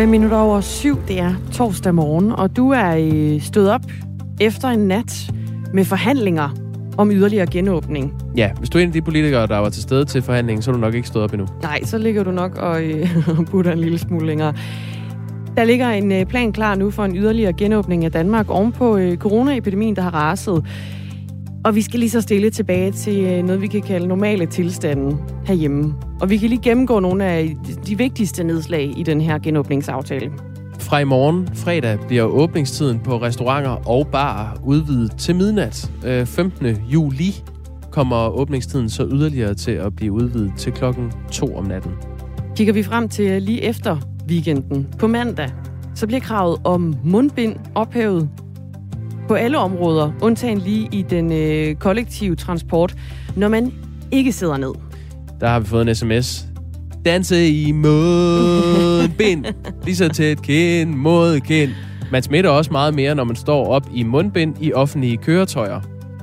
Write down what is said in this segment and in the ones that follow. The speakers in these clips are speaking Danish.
5 minutter over syv, det er torsdag morgen, og du er øh, stået op efter en nat med forhandlinger om yderligere genåbning. Ja, hvis du er en af de politikere, der var til stede til forhandlingen, så er du nok ikke stået op endnu. Nej, så ligger du nok og øh, putter en lille smule længere. Der ligger en øh, plan klar nu for en yderligere genåbning af Danmark ovenpå øh, coronaepidemien, der har raset. Og vi skal lige så stille tilbage til noget, vi kan kalde normale tilstande herhjemme. Og vi kan lige gennemgå nogle af de vigtigste nedslag i den her genåbningsaftale. Fra i morgen, fredag, bliver åbningstiden på restauranter og barer udvidet til midnat. 15. juli kommer åbningstiden så yderligere til at blive udvidet til klokken 2 om natten. Kigger vi frem til lige efter weekenden på mandag, så bliver kravet om mundbind ophævet på alle områder, undtagen lige i den øh, kollektive transport, når man ikke sidder ned. Der har vi fået en sms. Danse i mundbind, lige så tæt kind mod kind. Man smitter også meget mere, når man står op i mundbind i offentlige køretøjer,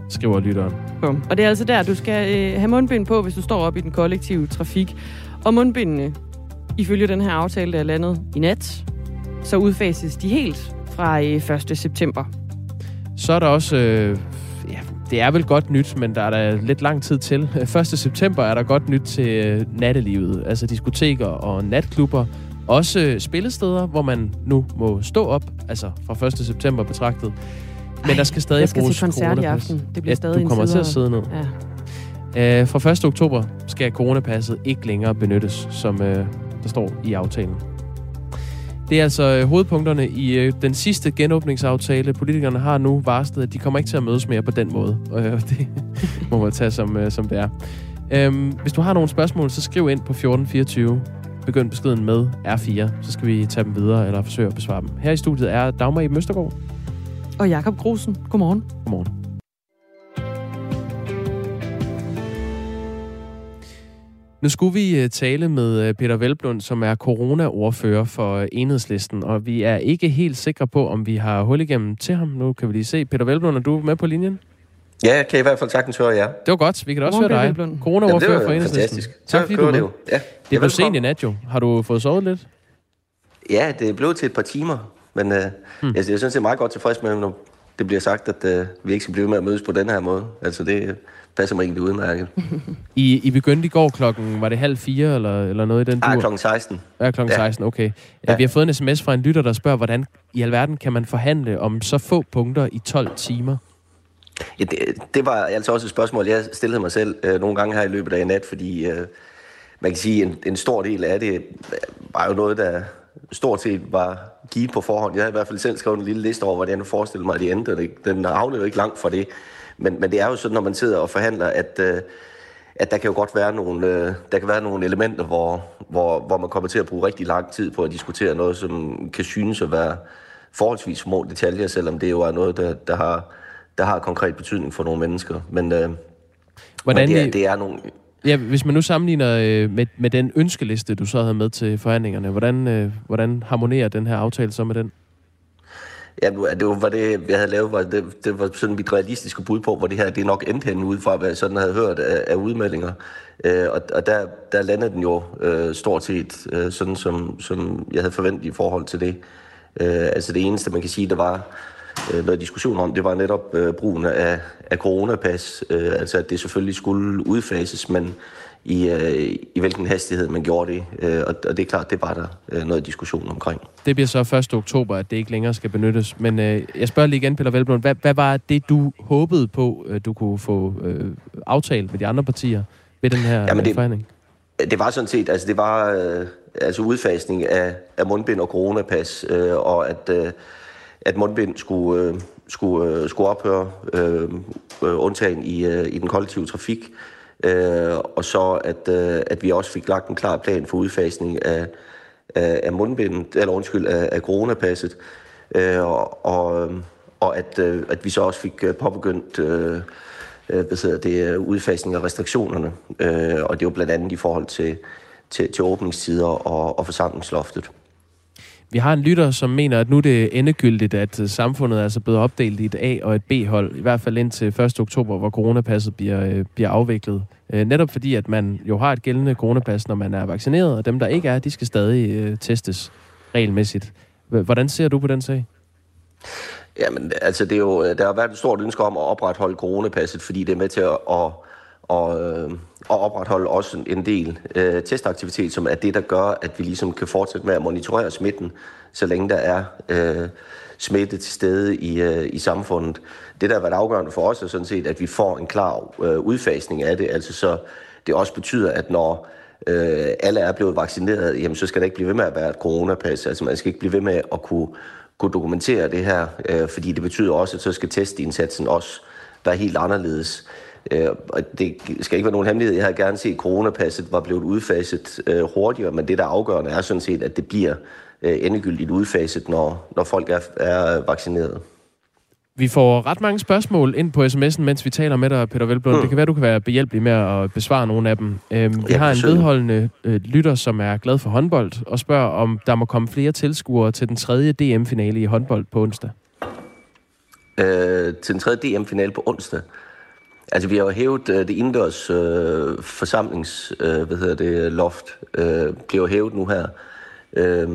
skriver lytteren. Bum. Og det er altså der, du skal øh, have mundbind på, hvis du står op i den kollektive trafik. Og mundbindene, ifølge den her aftale, der er landet i nat, så udfases de helt fra øh, 1. september. Så er der også, øh, det er vel godt nyt, men der er der lidt lang tid til. 1. september er der godt nyt til øh, nattelivet, altså diskoteker og natklubber. Også spillesteder, hvor man nu må stå op, altså fra 1. september betragtet. Men Ej, der skal stadig jeg skal bruges til koncert i aften. Det bliver Ja, stadig du kommer til at sidde ned. Ja. Øh, fra 1. oktober skal coronapasset ikke længere benyttes, som øh, der står i aftalen. Det er altså øh, hovedpunkterne i øh, den sidste genåbningsaftale. Politikerne har nu varslet, at de kommer ikke til at mødes mere på den måde. Og øh, det må man tage som, som det er. Øhm, hvis du har nogle spørgsmål, så skriv ind på 1424. Begynd beskeden med R4, så skal vi tage dem videre eller forsøge at besvare dem. Her i studiet er Dagmar i Møstergaard. Og Jakob Grusen, godmorgen. Godmorgen. Nu skulle vi øh, tale med øh, Peter Velblund, som er corona-ordfører for øh, Enhedslisten, og vi er ikke helt sikre på, om vi har hul igennem til ham. Nu kan vi lige se. Peter Velblund, er du med på linjen? Ja, jeg kan i hvert fald sagtens høre jer. Det var godt. Vi kan da også Godmorgen, høre dig. Velblund. Corona-ordfører Jamen, for det Enhedslisten. fantastisk. Tak fordi du er det med. jo. Ja, Det Ja, blev sent i velkommen. nat jo. Har du fået sovet lidt? Ja, det er blevet til et par timer, men øh, hmm. jeg, jeg synes, det er meget godt tilfreds med, når det bliver sagt, at øh, vi ikke skal blive med at mødes på den her måde. Altså, det øh, passer mig egentlig udmærket. I, I begyndte i går klokken, var det halv fire eller, eller noget i den Ah, dur? klokken 16. Ja, klokken Ja. 16, okay. Ja. Ja. Vi har fået en sms fra en lytter, der spørger, hvordan i alverden kan man forhandle om så få punkter i 12 timer? Ja, det, det var altså også et spørgsmål, jeg stillede mig selv øh, nogle gange her i løbet af i nat, fordi øh, man kan sige, en, en stor del af det øh, var jo noget, der stort set var givet på forhånd. Jeg havde i hvert fald selv skrevet en lille liste over, hvordan jeg forestillede mig, at det endte. og det- Den havnede jo ikke langt fra det. Men, men det er jo sådan, når man sidder og forhandler, at, øh, at der kan jo godt være nogle, øh, der kan være nogle elementer, hvor, hvor, hvor man kommer til at bruge rigtig lang tid på at diskutere noget, som kan synes at være forholdsvis små detaljer, selvom det jo er noget, der, der, har, der har konkret betydning for nogle mennesker. Men, øh, Hvordan, men det, er, det er nogle... Ja, hvis man nu sammenligner øh, med, med den ønskeliste, du så havde med til forhandlingerne, hvordan, øh, hvordan harmonerer den her aftale så med den? Ja, det var, var det, jeg havde lavet, var det, det var sådan mit realistiske bud på, hvor det her det nok endte henne ud fra, hvad jeg sådan havde hørt af, af udmeldinger. Øh, og og der, der landede den jo øh, stort set øh, sådan, som, som jeg havde forventet i forhold til det. Øh, altså det eneste, man kan sige, der var øh, noget diskussion om, det var netop øh, brugen af, af coronapas. Øh, altså at det selvfølgelig skulle udfases, men i, øh, i hvilken hastighed man gjorde det. Øh, og, og det er klart, det var der øh, noget diskussion omkring. Det bliver så 1. oktober, at det ikke længere skal benyttes. Men øh, jeg spørger lige igen, Peter Velblom, hvad, hvad var det, du håbede på, øh, du kunne få øh, aftalt med de andre partier ved den her Jamen, det... det- forhandling? Det var sådan set, altså det var øh, altså udfasning af, af mundbind og coronapas, øh, og at, øh, at mundbind skulle, øh, skulle, øh, skulle ophøre, øh, øh, undtagen i, øh, i den kollektive trafik, øh, og så at, øh, at vi også fik lagt en klar plan for udfasning af, af, af mundbindet, eller undskyld, af, af coronapasset, øh, og, og, øh, og at, øh, at vi så også fik øh, påbegyndt øh, øh, hvad hedder det, udfasning af restriktionerne. Øh, og det var blandt andet i forhold til, til, til åbningstider og, og forsamlingsloftet. Vi har en lytter, som mener, at nu er det endegyldigt, at øh, samfundet er altså blevet opdelt i et A- og et B-hold, i hvert fald indtil 1. oktober, hvor coronapasset bliver, øh, bliver afviklet. Øh, netop fordi, at man jo har et gældende coronapas, når man er vaccineret, og dem, der ikke er, de skal stadig testes. regelmæssigt. Hvordan ser du på den sag? Jamen, altså, det er jo, der har været et stort ønske om at opretholde coronapasset, fordi det er med til at, at, og, øh, og opretholde også en del øh, testaktivitet, som er det, der gør, at vi ligesom kan fortsætte med at monitorere smitten, så længe der er øh, smitte til stede i, øh, i samfundet. Det, der har været afgørende for os, er sådan set, at vi får en klar øh, udfasning af det, altså så det også betyder, at når øh, alle er blevet vaccineret, jamen så skal der ikke blive ved med at være et coronapas. Altså man skal ikke blive ved med at kunne, kunne dokumentere det her, øh, fordi det betyder også, at så skal testindsatsen også være helt anderledes. Øh, og det skal ikke være nogen hemmelighed. Jeg har gerne set, at coronapasset var blevet udfaset øh, hurtigere, men det, der er afgørende, er sådan set, at det bliver øh, endegyldigt udfaset, når, når folk er, er vaccineret. Vi får ret mange spørgsmål ind på sms'en, mens vi taler med dig, Peter Velblom. Mm. Det kan være, du kan være behjælpelig med at besvare nogle af dem. Øhm, vi ja, har en vedholdende øh, lytter, som er glad for håndbold, og spørger, om der må komme flere tilskuere til den tredje DM-finale i håndbold på onsdag. Øh, til den tredje DM-finale på onsdag? Altså, vi har jo hævet øh, det indendørs øh, forsamlings, øh, hvad hedder det, loft, øh, bliver jo hævet nu her. Øh,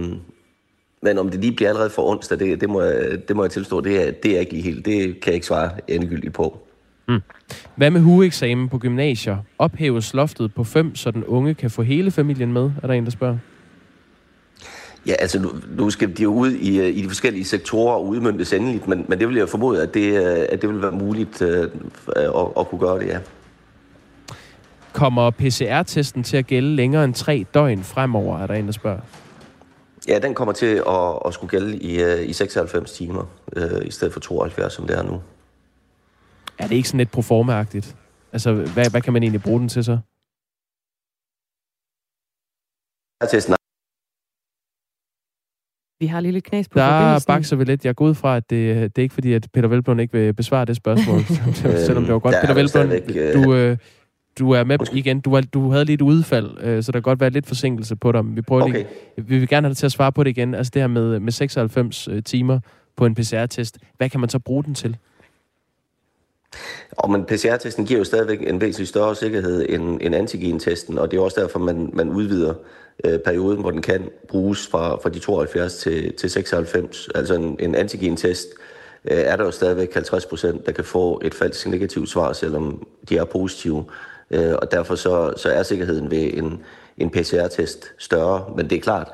men om det lige bliver allerede for onsdag, det, det, må, jeg, det må jeg tilstå, det er, det er ikke lige helt. Det kan jeg ikke svare endegyldigt på. Mm. Hvad med hueeksamen på gymnasier? Ophæves loftet på 5, så den unge kan få hele familien med? Er der en, der spørger? Ja, altså nu, nu skal de jo ud i, øh, i de forskellige sektorer og udmyndtes endeligt, men, men det vil jeg formode, at det, øh, at det vil være muligt uh, at, at kunne gøre det, ja. Kommer PCR-testen til at gælde længere end tre døgn fremover, er der en, der spørger? Ja, den kommer til at, at skulle gælde i, øh, i 96 timer, øh, i stedet for 72, som det er nu. Er det ikke sådan lidt proforma-agtigt? Altså, hvad, hvad kan man egentlig bruge den til så? Testen vi har lige lidt knas på Der bakser vi lidt. Jeg går ud fra, at det, det er ikke fordi, at Peter Velblom ikke vil besvare det spørgsmål, selvom det var godt. Peter Velblom, du, øh, du er med igen. Du, var, du havde lidt udfald, øh, så der kan godt være lidt forsinkelse på dig. Vi, prøver okay. lige, vi vil gerne have dig til at svare på det igen. Altså det her med, med 96 øh, timer på en PCR-test. Hvad kan man så bruge den til? Og men PCR-testen giver jo stadigvæk en væsentlig større sikkerhed end, end antigen-testen, og det er også derfor, man, man udvider øh, perioden, hvor den kan bruges fra, fra de 72 til, til 96. Altså en, en antigen-test øh, er der jo stadigvæk 50 procent, der kan få et falsk negativt svar, selvom de er positive. Øh, og derfor så, så er sikkerheden ved en, en PCR-test større. Men det er klart,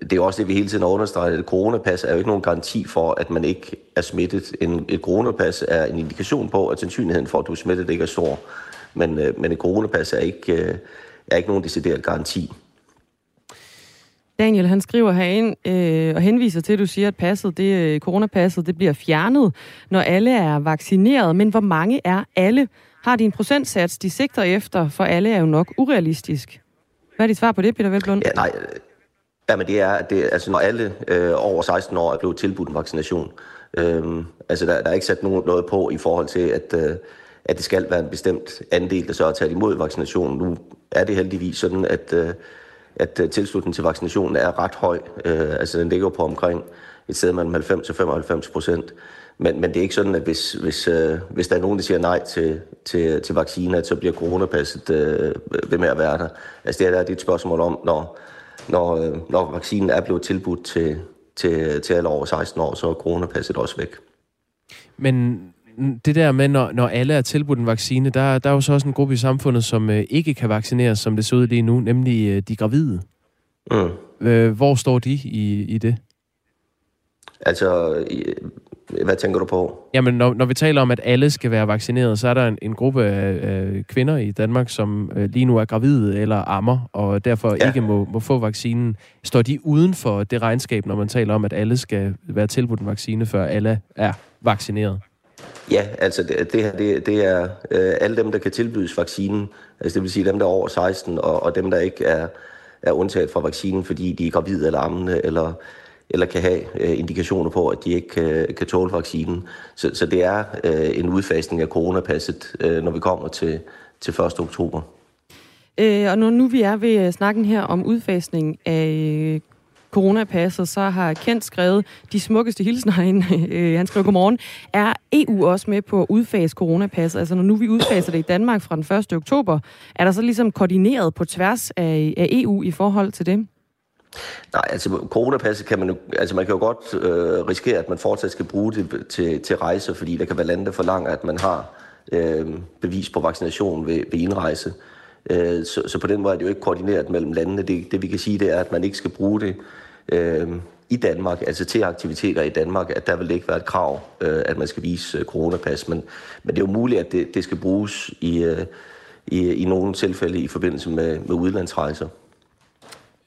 det er også det, vi hele tiden at et coronapas er jo ikke nogen garanti for, at man ikke er smittet. En, et coronapas er en indikation på, at sandsynligheden for, at du er smittet, ikke er stor. Men, øh, men et coronapas er ikke, øh, er ikke nogen decideret garanti. Daniel, han skriver herind øh, og henviser til, at du siger, at passet, det, øh, coronapasset det bliver fjernet, når alle er vaccineret. Men hvor mange er alle? Har de en procentsats, de sigter efter, for alle er jo nok urealistisk. Hvad er dit svar på det, Peter Velblund? Ja, nej, Jamen det er, at det, altså, når alle øh, over 16 år er blevet tilbudt en vaccination, øh, altså der, der er ikke sat nogen, noget på i forhold til, at, øh, at det skal være en bestemt andel, der så er taget imod vaccinationen. Nu er det heldigvis sådan, at, øh, at øh, tilslutningen til vaccinationen er ret høj. Øh, altså den ligger på omkring et sted mellem 90 og 95 procent. Men, men det er ikke sådan, at hvis, hvis, øh, hvis der er nogen, der siger nej til, til, til vacciner, så bliver coronapasset øh, ved med at være der. Altså det er, det er et spørgsmål om, når, når, øh, når vaccinen er blevet tilbudt til, til, til alle over 16 år, så er coronapasset også væk. Men det der med, når, når alle er tilbudt en vaccine, der, der er jo så også en gruppe i samfundet, som øh, ikke kan vaccineres, som det ser ud lige nu, nemlig øh, de gravide. Mm. Øh, hvor står de i, i det? Altså, hvad tænker du på? Jamen, når, når vi taler om, at alle skal være vaccineret, så er der en, en gruppe af øh, kvinder i Danmark, som øh, lige nu er gravide eller ammer, og derfor ja. ikke må, må få vaccinen. Står de uden for det regnskab, når man taler om, at alle skal være tilbudt en vaccine, før alle er vaccineret? Ja, altså det, det her, det, det er øh, alle dem, der kan tilbydes vaccinen, altså det vil sige dem, der er over 16, og, og dem, der ikke er, er undtaget fra vaccinen, fordi de er gravide eller ammende, eller eller kan have øh, indikationer på, at de ikke kan, kan tåle vaccinen. Så, så det er øh, en udfasning af coronapasset, øh, når vi kommer til, til 1. oktober. Øh, og når nu vi er ved øh, snakken her om udfasning af øh, coronapasset, så har Kent skrevet de smukkeste hilsner ind. Øh, han skriver, godmorgen. Er EU også med på at udfase coronapasset? Altså når nu vi udfaser det i Danmark fra den 1. oktober, er der så ligesom koordineret på tværs af, af EU i forhold til det? Nej, altså coronapasset kan man jo, altså man kan jo godt øh, risikere, at man fortsat skal bruge det til, til rejser, fordi der kan være lande, der forlanger, at man har øh, bevis på vaccination ved, ved indrejse. Øh, så, så på den måde er det jo ikke koordineret mellem landene. Det, det vi kan sige, det er, at man ikke skal bruge det øh, i Danmark, altså til aktiviteter i Danmark, at der vil ikke være et krav, øh, at man skal vise øh, coronapas. Men, men det er jo muligt, at det, det skal bruges i, øh, i, i nogle tilfælde i forbindelse med, med udlandsrejser.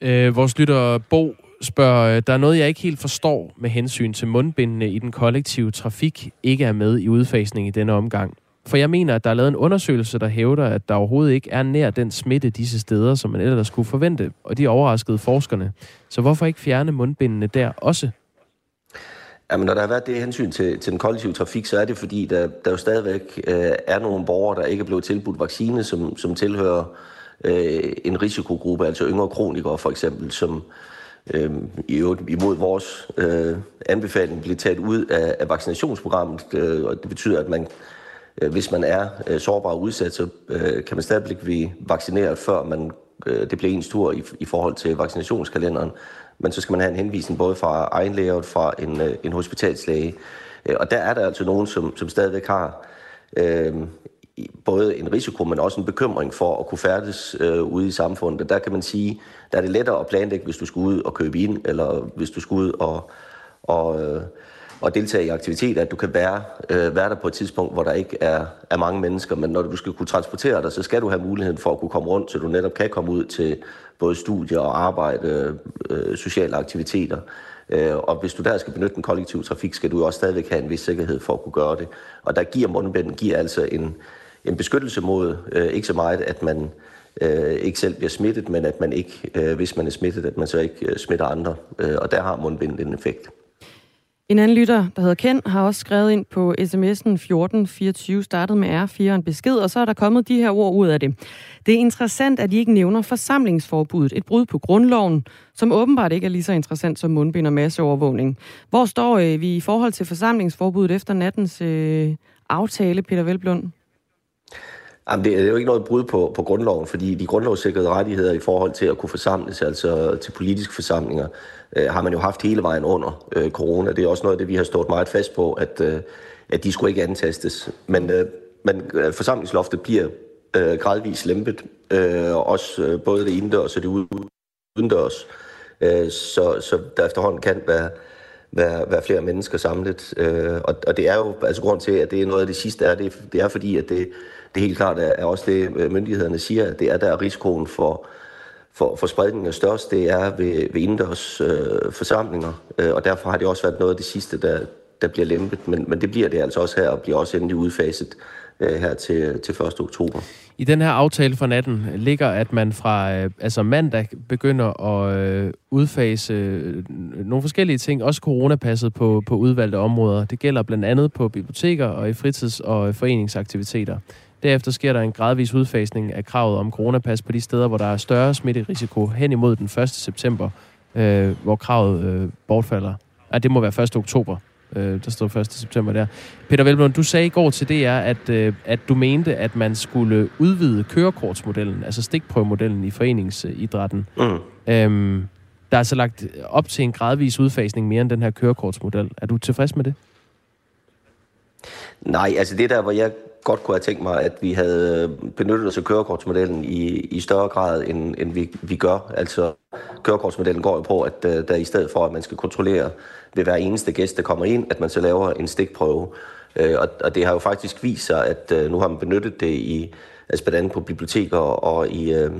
Øh, vores lytter Bo spørger, øh, der er noget, jeg ikke helt forstår med hensyn til mundbindene i den kollektive trafik, ikke er med i udfasning i denne omgang. For jeg mener, at der er lavet en undersøgelse, der hævder, at der overhovedet ikke er nær den smitte disse steder, som man ellers skulle forvente, og de overraskede forskerne. Så hvorfor ikke fjerne mundbindene der også? Jamen, når der har været det hensyn til, til den kollektive trafik, så er det fordi, der, der jo stadigvæk øh, er nogle borgere, der ikke er blevet tilbudt vaccine, som, som tilhører øh, en risikogruppe, altså yngre kronikere for eksempel, som øh, imod vores øh, anbefaling bliver taget ud af, af vaccinationsprogrammet. Øh, og det betyder, at man øh, hvis man er øh, sårbar og udsat, så øh, kan man stadigvæk blive vaccineret, før man, øh, det bliver ens tur i, i forhold til vaccinationskalenderen. Men så skal man have en henvisning både fra egen læge og fra en, øh, en hospitalslæge. Øh, og der er der altså nogen, som, som stadigvæk har øh, både en risiko, men også en bekymring for at kunne færdes øh, ude i samfundet. Og der kan man sige, der er det lettere at planlægge, hvis du skal ud og købe ind, eller hvis du skal ud og, og øh, og deltage i aktiviteter, at du kan være, øh, være der på et tidspunkt, hvor der ikke er, er mange mennesker. Men når du skal kunne transportere dig, så skal du have muligheden for at kunne komme rundt, så du netop kan komme ud til både studier og arbejde, øh, sociale aktiviteter. Øh, og hvis du der skal benytte den kollektive trafik, skal du jo også stadigvæk have en vis sikkerhed for at kunne gøre det. Og der giver mundbinden giver altså en, en beskyttelse mod, øh, ikke så meget, at man øh, ikke selv bliver smittet, men at man ikke, øh, hvis man er smittet, at man så ikke øh, smitter andre. Øh, og der har mundbind en effekt. En anden lytter, der hedder Ken, har også skrevet ind på sms'en 1424, startet med R4 en besked, og så er der kommet de her ord ud af det. Det er interessant, at I ikke nævner forsamlingsforbuddet, et brud på grundloven, som åbenbart ikke er lige så interessant som mundbind og masseovervågning. Hvor står øh, vi i forhold til forsamlingsforbuddet efter nattens øh, aftale, Peter Velblund? Jamen, det er jo ikke noget brud på, på grundloven, fordi de grundlovssikrede rettigheder i forhold til at kunne forsamles, altså til politiske forsamlinger, øh, har man jo haft hele vejen under øh, corona. Det er også noget af det, vi har stået meget fast på, at, øh, at de skulle ikke antastes. Men, øh, men øh, forsamlingsloftet bliver øh, gradvist lempet, øh, også øh, både det indendørs og det udendørs, øh, så, så der efterhånden kan være, være, være flere mennesker samlet. Øh, og, og det er jo, altså grund til, at det er noget af det sidste, er, det, det er fordi, at det, det helt klart er, er også det, øh, myndighederne siger, at det er der risikoen for, for, for spredningen er størst, det er ved, ved indendørs øh, forsamlinger, øh, og derfor har det også været noget af det sidste, der, der bliver lempet, men, men det bliver det altså også her, og bliver også endelig udfaset øh, her til, til 1. oktober. I den her aftale for natten ligger, at man fra øh, altså mandag begynder at øh, udfase øh, nogle forskellige ting, også coronapasset på, på udvalgte områder. Det gælder blandt andet på biblioteker og i fritids- og foreningsaktiviteter. Derefter sker der en gradvis udfasning af kravet om coronapas på de steder, hvor der er større smitterisiko hen imod den 1. september, øh, hvor kravet øh, bortfalder. Ja, det må være 1. oktober. Øh, der står 1. september der. Peter Velblom, du sagde i går til DR, at, øh, at du mente, at man skulle udvide kørekortsmodellen, altså stikprøvemodellen i foreningsidrætten. Mm. Øhm, der er altså lagt op til en gradvis udfasning mere end den her kørekortsmodel. Er du tilfreds med det? Nej, altså det der, hvor jeg godt kunne have tænkt mig, at vi havde øh, benyttet os af kørekortsmodellen i, i større grad, end, end vi, vi gør. Altså, kørekortsmodellen går jo på, at uh, der i stedet for, at man skal kontrollere ved hver eneste gæst, der kommer ind, at man så laver en stikprøve. Uh, og, og det har jo faktisk vist sig, at uh, nu har man benyttet det i, altså blandt andet på biblioteker og i, uh,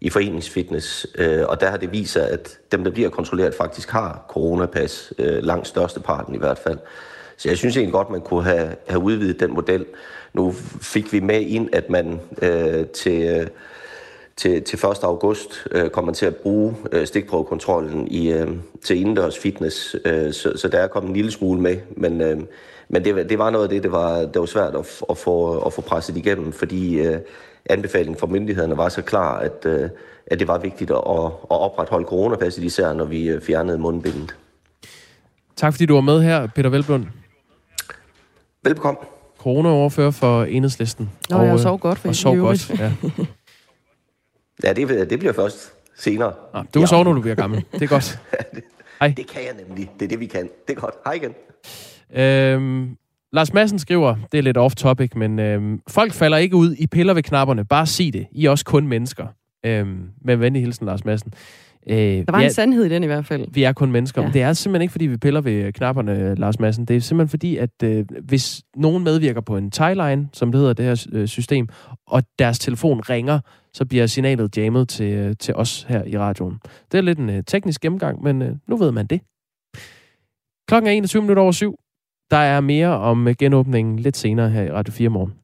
i foreningsfitness. Uh, og der har det vist sig, at dem, der bliver kontrolleret, faktisk har coronapas, uh, langt størsteparten i hvert fald. Så jeg synes egentlig godt, man kunne have, have udvidet den model. Nu fik vi med ind, at man øh, til, øh, til, til 1. august øh, kommer til at bruge øh, stikprøvekontrollen i, øh, til indendørs fitness, øh, så, så der er kommet en lille smule med, men, øh, men det, det var noget af det, det var, det var svært at, at, få, at få presset igennem, fordi øh, anbefalingen fra myndighederne var så klar, at, øh, at det var vigtigt at, at opretholde coronapasset, især når vi øh, fjernede mundbindet. Tak fordi du var med her, Peter Velblund. Velbekomme corona-overfører for enhedslisten. Nå, og, jeg sov godt. For og sov godt, ja. ja, det, det bliver først senere. Nå, du kan sove, når du bliver gammel. Det er godt. Hej. Det kan jeg nemlig. Det er det, vi kan. Det er godt. Hej igen. Øhm, Lars Madsen skriver, det er lidt off-topic, men øhm, folk falder ikke ud i piller ved knapperne. Bare sig det. I er også kun mennesker. Øhm, med venlig hilsen, Lars Madsen. Øh, der var en er, sandhed i den i hvert fald. Vi er kun mennesker. Ja. Men det er simpelthen ikke, fordi vi piller ved knapperne, Lars Madsen. Det er simpelthen fordi, at øh, hvis nogen medvirker på en tieline, som det hedder det her øh, system, og deres telefon ringer, så bliver signalet jammet til, øh, til os her i radioen. Det er lidt en øh, teknisk gennemgang, men øh, nu ved man det. Klokken er 21 minutter over syv. Der er mere om øh, genåbningen lidt senere her i Radio 4 morgen.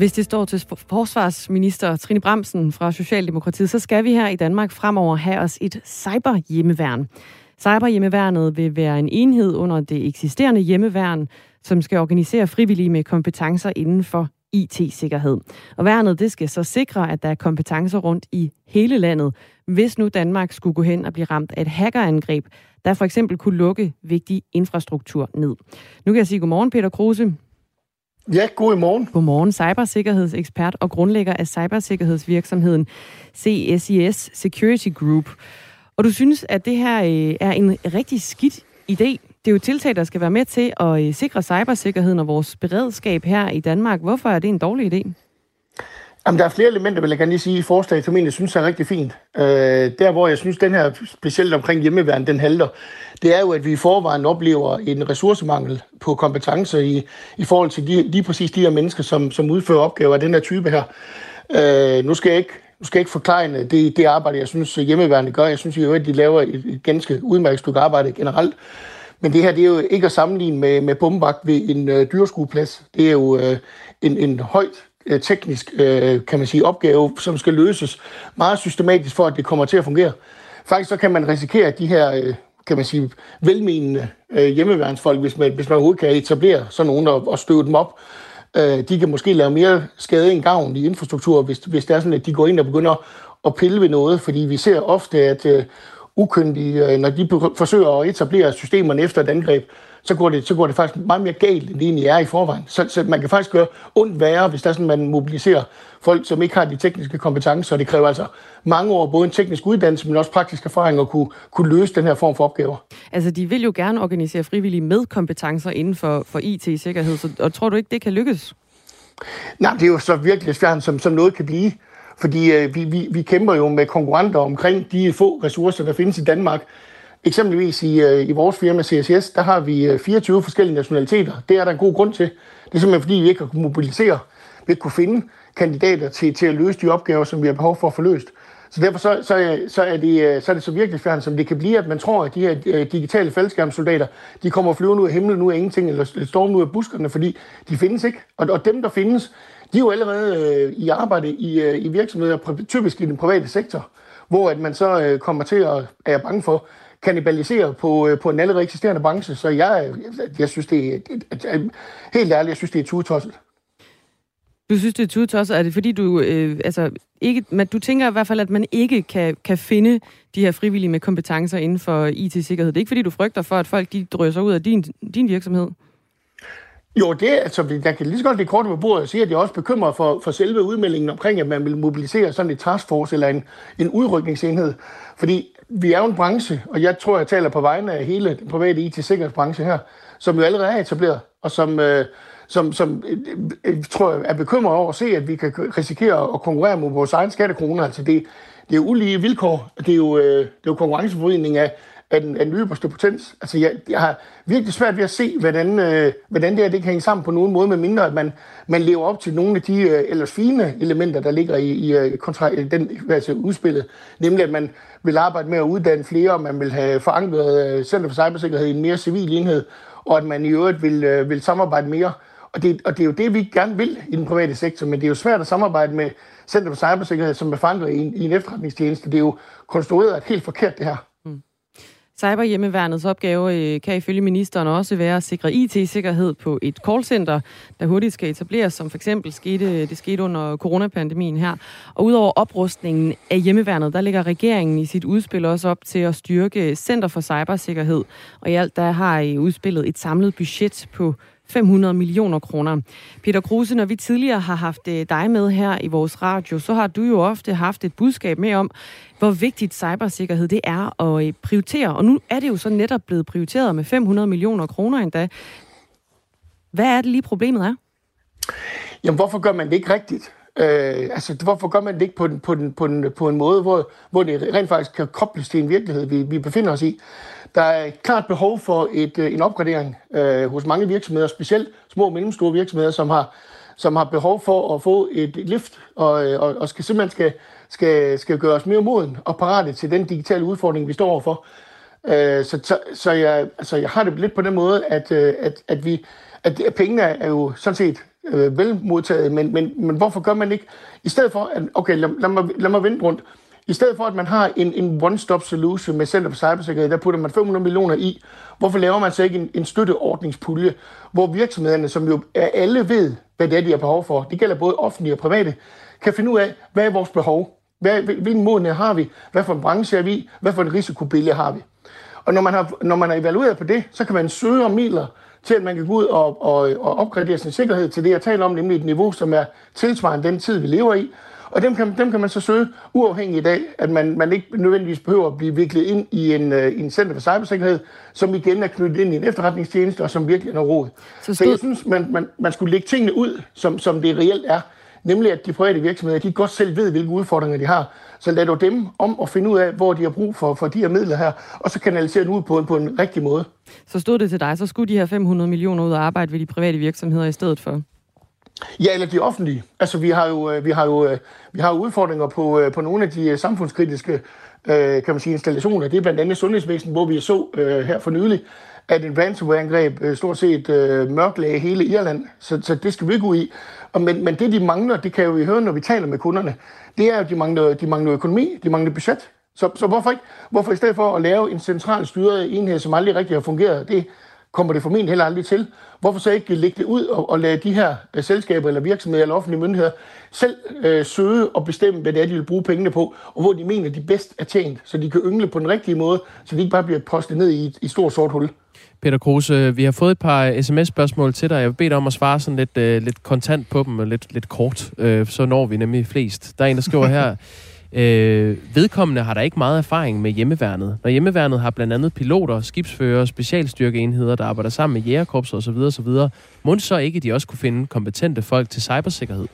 Hvis det står til forsvarsminister Trine Bramsen fra Socialdemokratiet, så skal vi her i Danmark fremover have os et cyberhjemmeværn. Cyberhjemmeværnet vil være en enhed under det eksisterende hjemmeværn, som skal organisere frivillige med kompetencer inden for IT-sikkerhed. Og værnet det skal så sikre, at der er kompetencer rundt i hele landet, hvis nu Danmark skulle gå hen og blive ramt af et hackerangreb, der for eksempel kunne lukke vigtig infrastruktur ned. Nu kan jeg sige godmorgen, Peter Kruse. Ja, god morgen. Godmorgen, cybersikkerhedsekspert og grundlægger af cybersikkerhedsvirksomheden CSIS Security Group. Og du synes, at det her øh, er en rigtig skidt idé. Det er jo tiltag, der skal være med til at øh, sikre cybersikkerheden og vores beredskab her i Danmark. Hvorfor er det en dårlig idé? Jamen, der er flere elementer, vil jeg gerne lige sige, i forslaget, som jeg synes er rigtig fint. Øh, der, hvor jeg synes, den her specielt omkring hjemmeværende, den halter, det er jo, at vi i forvejen oplever en ressourcemangel på kompetencer i, i forhold til de, lige præcis de her mennesker, som, som udfører opgaver af den her type her. Øh, nu skal jeg ikke nu skal jeg ikke forklare det, det arbejde, jeg synes hjemmeværende gør. Jeg synes jo, at de laver et, et ganske udmærket stykke arbejde generelt. Men det her, det er jo ikke at sammenligne med, med bombevagt ved en øh, dyreskueplads. Det er jo øh, en, en højt Øh, teknisk, øh, kan man sige, opgave, som skal løses meget systematisk for, at det kommer til at fungere. Faktisk så kan man risikere, at de her, øh, kan man sige, velmenende øh, hjemmeværnsfolk, hvis man, hvis man overhovedet kan etablere sådan nogen og, og støve dem op, øh, de kan måske lave mere skade end gavn i infrastruktur, hvis, hvis det er sådan, at de går ind og begynder at pille ved noget, fordi vi ser ofte, at øh, ukyndige, øh, når de forsøger at etablere systemerne efter et angreb, så går, det, så går det faktisk meget mere galt, end det egentlig er i forvejen. Så, så man kan faktisk gøre ondt værre, hvis der sådan, man mobiliserer folk, som ikke har de tekniske kompetencer, og det kræver altså mange år, både en teknisk uddannelse, men også praktisk erfaring at kunne, kunne løse den her form for opgaver. Altså, de vil jo gerne organisere frivillige med kompetencer inden for, for IT-sikkerhed, så, og tror du ikke, det kan lykkes? Nej, det er jo så virkelig svært, som, som noget kan blive. Fordi øh, vi, vi, vi kæmper jo med konkurrenter omkring de få ressourcer, der findes i Danmark. Eksempelvis i, øh, i vores firma CSS, der har vi øh, 24 forskellige nationaliteter. Det er der en god grund til. Det er simpelthen fordi, vi ikke har kunnet mobilisere, vi ikke kunne finde kandidater til, til at løse de opgaver, som vi har behov for at få løst. Så derfor så, så, så, er, det, øh, så er det så virkelig fjern, som det kan blive, at man tror, at de her øh, digitale faldskærmsoldater, de kommer flyvende ud af himlen, nu af ingenting, eller stormen ud af buskerne, fordi de findes ikke. Og, og dem, der findes, de er jo allerede øh, i arbejde i, øh, i virksomheder, typisk i den private sektor, hvor at man så øh, kommer til at, er jeg bange for, kanibalisere på, øh, på en allerede eksisterende branche. Så jeg, jeg synes, det er, helt ærligt, jeg synes, det er tudetosset. Du synes, det er tudetosset? Er det fordi, du, øh, altså, ikke, men du tænker i hvert fald, at man ikke kan, kan finde de her frivillige med kompetencer inden for IT-sikkerhed? Det er ikke fordi, du frygter for, at folk de drøser ud af din, din virksomhed? Jo, det er, altså, jeg kan lige så godt lige kort på bordet og sige, at jeg også bekymret for, for selve udmeldingen omkring, at man vil mobilisere sådan et taskforce eller en, en udrykningsenhed. Fordi vi er jo en branche, og jeg tror, jeg taler på vegne af hele den private IT-sikkerhedsbranche her, som jo allerede er etableret, og som, øh, som, som øh, øh tror jeg er bekymret over at se, at vi kan risikere at konkurrere mod vores egen skattekroner. Altså det, det er ulige vilkår. Det er jo, øh, det er jo konkurrenceforvridning af, af den, af den ypperste potens. Altså, jeg, jeg har virkelig svært ved at se, hvordan, øh, hvordan det her det kan hænge sammen på nogen måde, med mindre at man, man lever op til nogle af de øh, ellers fine elementer, der ligger i, i, øh, kontra, den, altså udspillet. Nemlig, at man vil arbejde med at uddanne flere, og man vil have forankret øh, Center for Cybersikkerhed i en mere civil enhed, og at man i øvrigt vil, øh, vil samarbejde mere. Og det, og det er jo det, vi gerne vil i den private sektor, men det er jo svært at samarbejde med Center for Cybersikkerhed, som er forankret i en, i en efterretningstjeneste. Det er jo konstrueret helt forkert, det her. Cyberhjemmeværnets opgave øh, kan ifølge ministeren også være at sikre IT-sikkerhed på et callcenter, der hurtigt skal etableres, som for eksempel skete, det skete under coronapandemien her. Og udover oprustningen af hjemmeværnet, der ligger regeringen i sit udspil også op til at styrke Center for Cybersikkerhed. Og i alt der har I udspillet et samlet budget på 500 millioner kroner. Peter Kruse, når vi tidligere har haft øh, dig med her i vores radio, så har du jo ofte haft et budskab med om, hvor vigtigt cybersikkerhed det er at øh, prioritere. Og nu er det jo så netop blevet prioriteret med 500 millioner kroner endda. Hvad er det lige problemet er? Jamen, hvorfor gør man det ikke rigtigt? Øh, altså, hvorfor gør man det ikke på, den, på, den, på, den, på en måde, hvor, hvor det rent faktisk kan kobles til en virkelighed, vi, vi befinder os i? Der er et klart behov for et, øh, en opgradering øh, hos mange virksomheder, specielt små og mellemstore virksomheder, som har, som har behov for at få et lift, og, øh, og, og skal simpelthen skal, skal, skal gøre os mere moden og parate til den digitale udfordring, vi står overfor. Øh, så, så, så jeg, altså, jeg har det lidt på den måde, at, øh, at, at, vi, at pengene er jo sådan set øh, velmodtaget, men, men, men hvorfor gør man ikke, i stedet for, at, okay, lad, lad, mig, lad mig vente rundt, i stedet for, at man har en, en one-stop solution med Center for Cybersikkerhed, der putter man 500 millioner i, hvorfor laver man så ikke en, en støtteordningspulje, hvor virksomhederne, som jo alle ved, hvad det er, de har behov for, det gælder både offentlige og private, kan finde ud af, hvad er vores behov, hvad, hvilken måned har vi, hvad for en branche er vi, hvad for en risikobillede har vi. Og når man har, når man har evalueret på det, så kan man søge om midler til at man kan gå ud og, og, og opgradere sin sikkerhed til det, jeg taler om, nemlig et niveau, som er tilsvarende den tid, vi lever i. Og dem kan, dem kan man så søge uafhængigt af, at man, man ikke nødvendigvis behøver at blive viklet ind i en, uh, en center for cybersikkerhed, som igen er knyttet ind i en efterretningstjeneste, og som virkelig er noget råd. Så, så jeg synes, man, man, man skulle lægge tingene ud, som, som det reelt er. Nemlig at de private virksomheder, de godt selv ved, hvilke udfordringer de har. Så lad dog dem om at finde ud af, hvor de har brug for, for de her midler her, og så kanalisere den ud på en, på en rigtig måde. Så stod det til dig, så skulle de her 500 millioner ud og arbejde ved de private virksomheder i stedet for? Ja, eller de offentlige. Altså, vi har jo, øh, vi har jo, øh, vi har udfordringer på, øh, på nogle af de samfundskritiske kan man sige, installationer. Det er blandt andet sundhedsvæsen, hvor vi så her for nylig, at en ransomware-angreb stort set mørklagde hele Irland. Så, så det skal vi ikke ud i. Og men, men det, de mangler, det kan jo vi høre, når vi taler med kunderne, det er, at de mangler, de mangler økonomi, de mangler budget. Så, så hvorfor ikke? Hvorfor i stedet for at lave en central styret enhed, som aldrig rigtig har fungeret, det kommer det formentlig heller aldrig til. Hvorfor så ikke lægge det ud og, og lade de her uh, selskaber eller virksomheder eller offentlige myndigheder selv uh, søge og bestemme, hvad det er, de vil bruge pengene på, og hvor de mener, de bedst er tjent, så de kan yngle på den rigtige måde, så de ikke bare bliver postet ned i et i stort sort hul. Peter Kruse, vi har fået et par sms-spørgsmål til dig. Jeg vil bede dig om at svare sådan lidt, uh, lidt kontant på dem, og lidt, lidt kort. Uh, så når vi nemlig flest. Der er en, der skriver her, Øh, vedkommende har der ikke meget erfaring med hjemmeværnet. Når hjemmeværnet har blandt andet piloter, skibsfører, specialstyrkeenheder, der arbejder sammen med jægerkorpser osv., osv., må så ikke de også kunne finde kompetente folk til cybersikkerhed?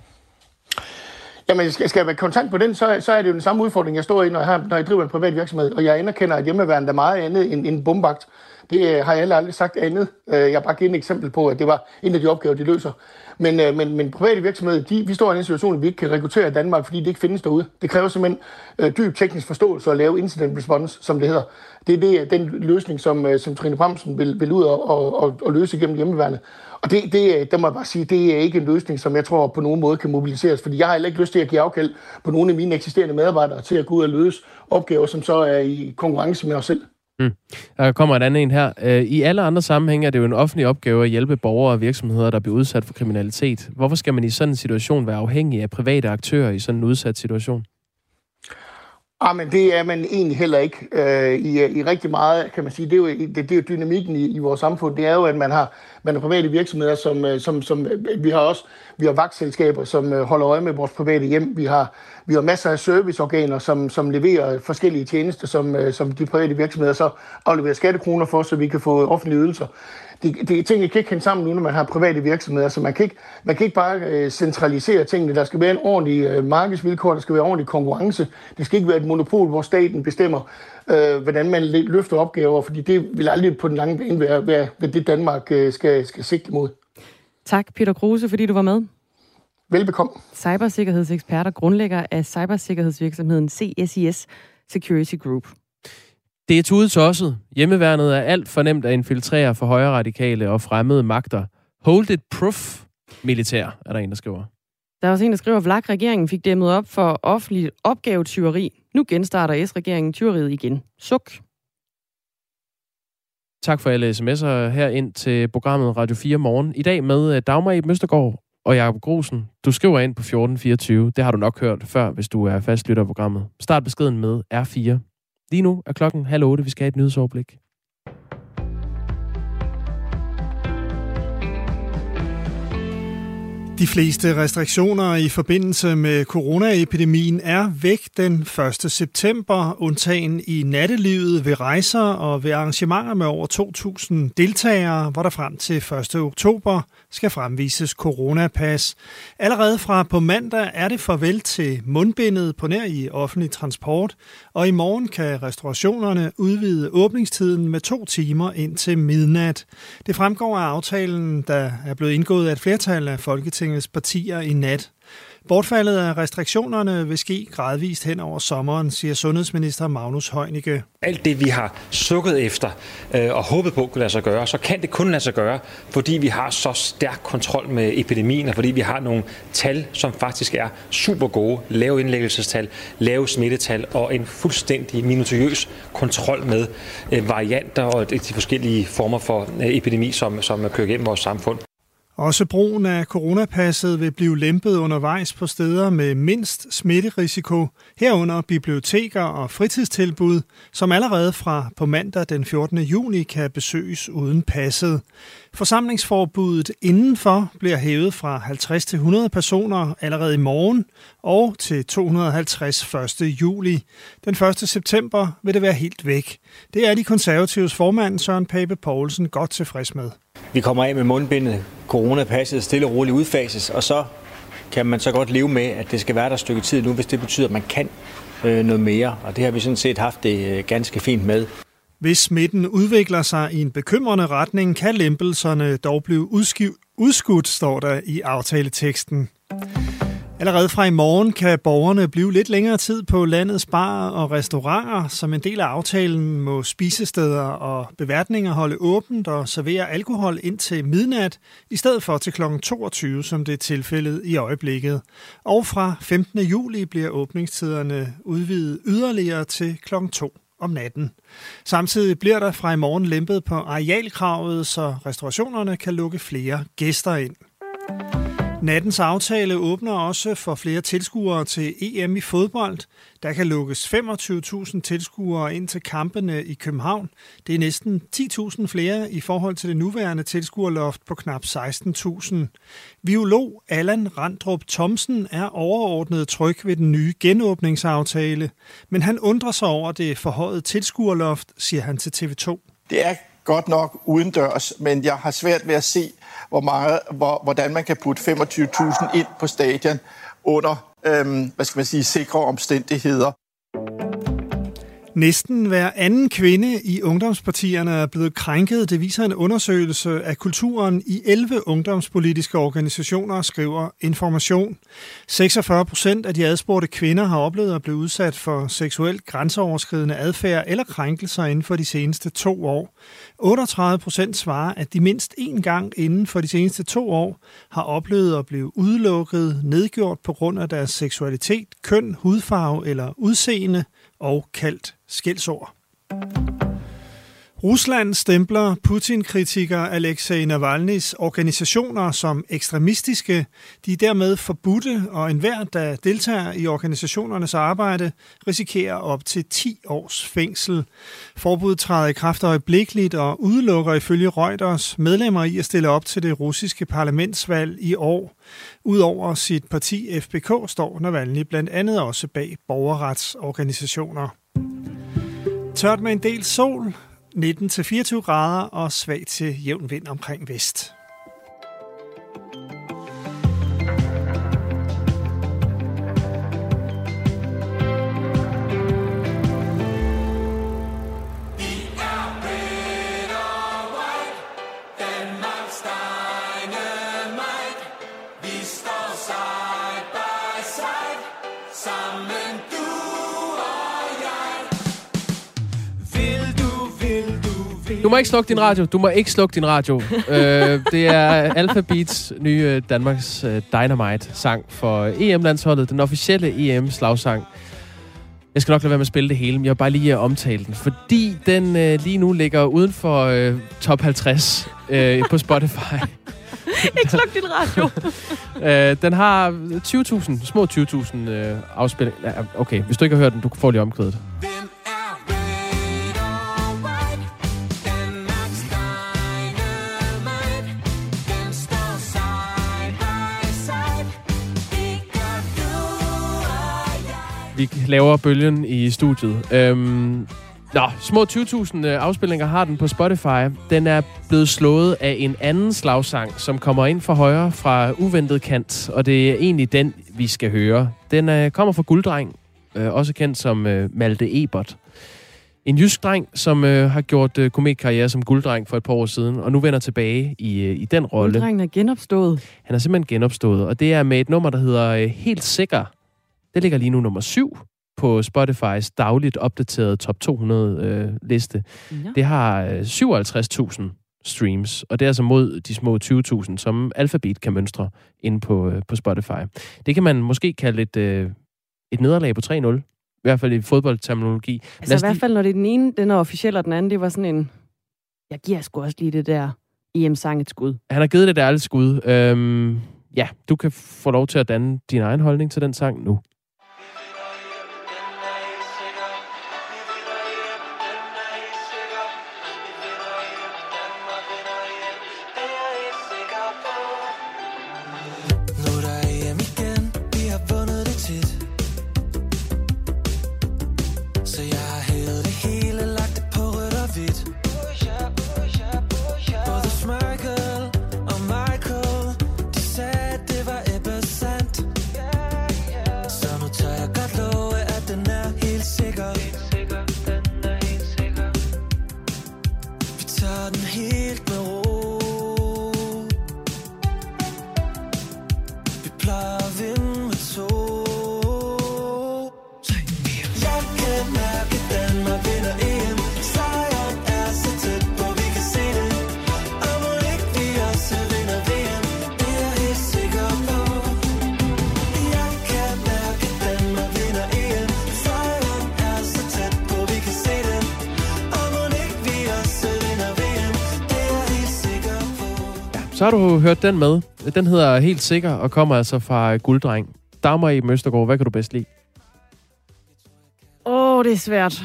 Jamen, skal, skal jeg være kontant på den, så, så er det jo den samme udfordring, jeg står i, når jeg, har, når jeg driver en privat virksomhed, og jeg anerkender, at hjemmeværnet er meget andet end, end bombagt. Det øh, har jeg aldrig sagt andet. Øh, jeg har bare givet et eksempel på, at det var en af de opgaver, de løser. Men, øh, men, men private virksomheder, de, vi står i en situation, at vi ikke kan rekruttere i Danmark, fordi det ikke findes derude. Det kræver simpelthen øh, dyb teknisk forståelse at lave incident response, som det hedder. Det er det, den løsning, som, som Trine Bremsen vil, vil ud og, og, og, og løse gennem hjemmeværnet. Og det, det, det må jeg bare sige, det er ikke en løsning, som jeg tror på nogen måde kan mobiliseres, fordi jeg har heller ikke lyst til at give afkald på nogle af mine eksisterende medarbejdere til at gå ud og løse opgaver, som så er i konkurrence med os selv. Mm. Der kommer et andet en her. Øh, I alle andre sammenhænge er det jo en offentlig opgave at hjælpe borgere og virksomheder, der bliver udsat for kriminalitet. Hvorfor skal man i sådan en situation være afhængig af private aktører i sådan en udsat situation? Jamen, men det er man egentlig heller ikke øh, i, i rigtig meget, kan man sige. Det er jo, det, det er jo dynamikken i, i vores samfund. Det er jo, at man har, man har private virksomheder, som, øh, som, som vi har også, vi har vagtselskaber, som holder øje med vores private hjem. Vi har, vi har masser af serviceorganer, som, som leverer forskellige tjenester, som, øh, som de private virksomheder så afleverer skattekroner for, så vi kan få offentlige ydelser det, det, tingene kan ikke hænge sammen nu, når man har private virksomheder, så man kan ikke, man kan ikke bare øh, centralisere tingene. Der skal være en ordentlig øh, markedsvilkår, der skal være ordentlig konkurrence. Det skal ikke være et monopol, hvor staten bestemmer, øh, hvordan man løfter opgaver, fordi det vil aldrig på den lange bane være, være, være det, Danmark øh, skal, skal sigte mod. Tak, Peter Kruse, fordi du var med. Velbekomme. Cybersikkerhedsekspert og grundlægger af cybersikkerhedsvirksomheden CSIS Security Group. Det er tudetosset. Hjemmeværnet er alt for nemt at infiltrere for højre radikale og fremmede magter. Hold it proof militær, er der en, der skriver. Der er også en, der skriver, at VLAG-regeringen fik dæmmet op for offentligt opgavetyveri. Nu genstarter S-regeringen tyveriet igen. Suk. Tak for alle sms'er her ind til programmet Radio 4 Morgen. I dag med øh, Dagmar i Møstergaard og Jakob Grosen. Du skriver ind på 1424. Det har du nok hørt før, hvis du er fastlytter af programmet. Start beskeden med R4. Lige nu er klokken halv otte. Vi skal have et nyhedsoverblik. De fleste restriktioner i forbindelse med coronaepidemien er væk den 1. september, undtagen i nattelivet ved rejser og ved arrangementer med over 2.000 deltagere, hvor der frem til 1. oktober skal fremvises coronapas. Allerede fra på mandag er det farvel til mundbindet på nær i offentlig transport, og i morgen kan restaurationerne udvide åbningstiden med to timer ind til midnat. Det fremgår af aftalen, der er blevet indgået af et flertal af Folketingets partier i nat. Bortfaldet af restriktionerne vil ske gradvist hen over sommeren, siger sundhedsminister Magnus Heunicke. Alt det, vi har sukket efter øh, og håbet på kunne lade sig gøre, så kan det kun lade sig gøre, fordi vi har så stærk kontrol med epidemien, og fordi vi har nogle tal, som faktisk er super gode. Lave indlæggelsestal, lave smittetal og en fuldstændig minutiøs kontrol med øh, varianter og de forskellige former for øh, epidemi, som, som kører gennem vores samfund. Også brugen af coronapasset vil blive lempet undervejs på steder med mindst smitterisiko, herunder biblioteker og fritidstilbud, som allerede fra på mandag den 14. juni kan besøges uden passet. Forsamlingsforbuddet indenfor bliver hævet fra 50 til 100 personer allerede i morgen og til 250 1. juli. Den 1. september vil det være helt væk. Det er de konservatives formand Søren Pape Poulsen godt tilfreds med. Vi kommer af med mundbindet, coronapasset stille og roligt udfases, og så kan man så godt leve med, at det skal være der et stykke tid nu, hvis det betyder, at man kan øh, noget mere. Og det har vi sådan set haft det øh, ganske fint med. Hvis smitten udvikler sig i en bekymrende retning, kan lempelserne dog blive udskudt, står der i aftaleteksten. Allerede fra i morgen kan borgerne blive lidt længere tid på landets barer og restauranter. Som en del af aftalen må spisesteder og beværtninger holde åbent og servere alkohol indtil midnat, i stedet for til kl. 22, som det er tilfældet i øjeblikket. Og fra 15. juli bliver åbningstiderne udvidet yderligere til kl. 2 om natten. Samtidig bliver der fra i morgen lempet på arealkravet, så restaurationerne kan lukke flere gæster ind. Nattens aftale åbner også for flere tilskuere til EM i fodbold. Der kan lukkes 25.000 tilskuere ind til kampene i København. Det er næsten 10.000 flere i forhold til det nuværende tilskuerloft på knap 16.000. Violog Allan Randrup Thomsen er overordnet tryg ved den nye genåbningsaftale, men han undrer sig over det forhøjet tilskuerloft, siger han til TV2. Det er godt nok udendørs, men jeg har svært ved at se, hvor meget, hvor, hvordan man kan putte 25.000 ind på stadion under, øhm, hvad skal man sige, sikre omstændigheder. Næsten hver anden kvinde i ungdomspartierne er blevet krænket. Det viser en undersøgelse af kulturen i 11 ungdomspolitiske organisationer, skriver Information. 46 procent af de adspurgte kvinder har oplevet at blive udsat for seksuelt grænseoverskridende adfærd eller krænkelser inden for de seneste to år. 38 procent svarer, at de mindst én gang inden for de seneste to år har oplevet at blive udelukket, nedgjort på grund af deres seksualitet, køn, hudfarve eller udseende og kaldt skældsord. Rusland stempler Putin-kritiker Alexei Navalny's organisationer som ekstremistiske. De er dermed forbudte, og enhver, der deltager i organisationernes arbejde, risikerer op til 10 års fængsel. Forbuddet træder i kraft øjeblikkeligt og udelukker ifølge Reuters medlemmer i at stille op til det russiske parlamentsvalg i år. Udover sit parti FBK står Navalny blandt andet også bag borgerretsorganisationer. Tørt med en del sol, 19-24 grader og svag til jævn vind omkring vest. Du må ikke slukke din radio. Du må ikke slukke din radio. øh, det er Alphabets nye Danmarks uh, Dynamite-sang for EM-landsholdet. Den officielle EM-slagsang. Jeg skal nok lade være med at spille det hele, men jeg vil bare lige omtale den. Fordi den øh, lige nu ligger uden for øh, top 50 øh, på Spotify. ikke sluk din radio. øh, den har 20.000, små 20.000 øh, afspilninger. Okay, hvis du ikke har hørt den, du får lige omkvædet. Vi laver bølgen i studiet. Øhm, nå, små 20.000 afspilninger har den på Spotify. Den er blevet slået af en anden slagsang, som kommer ind fra højre fra uventet kant, og det er egentlig den, vi skal høre. Den øh, kommer fra Gulddreng, øh, også kendt som øh, Malte Ebert. En jysk dreng, som øh, har gjort øh, komikkarriere som gulddreng for et par år siden, og nu vender tilbage i, øh, i den rolle. Gulddrengen er genopstået. Han er simpelthen genopstået, og det er med et nummer, der hedder øh, Helt Sikker. Det ligger lige nu nummer syv på Spotifys dagligt opdaterede top 200 øh, liste. Ja. Det har øh, 57.000 streams, og det er altså mod de små 20.000, som Alphabet kan mønstre inde på, øh, på Spotify. Det kan man måske kalde et, øh, et nederlag på 3-0, i hvert fald i fodboldterminologi. Altså i hvert fald, når det er den ene, den er officiel, og den anden, det var sådan en... Jeg giver sgu også lige det der EM-sang et skud. Han har givet det et ærligt skud. Øhm, ja, du kan få lov til at danne din egen holdning til den sang. Nu du hørt den med. Den hedder Helt Sikker og kommer altså fra Gulddreng. Dagmar i Møstergaard, hvad kan du bedst lide? Åh, oh, det er svært.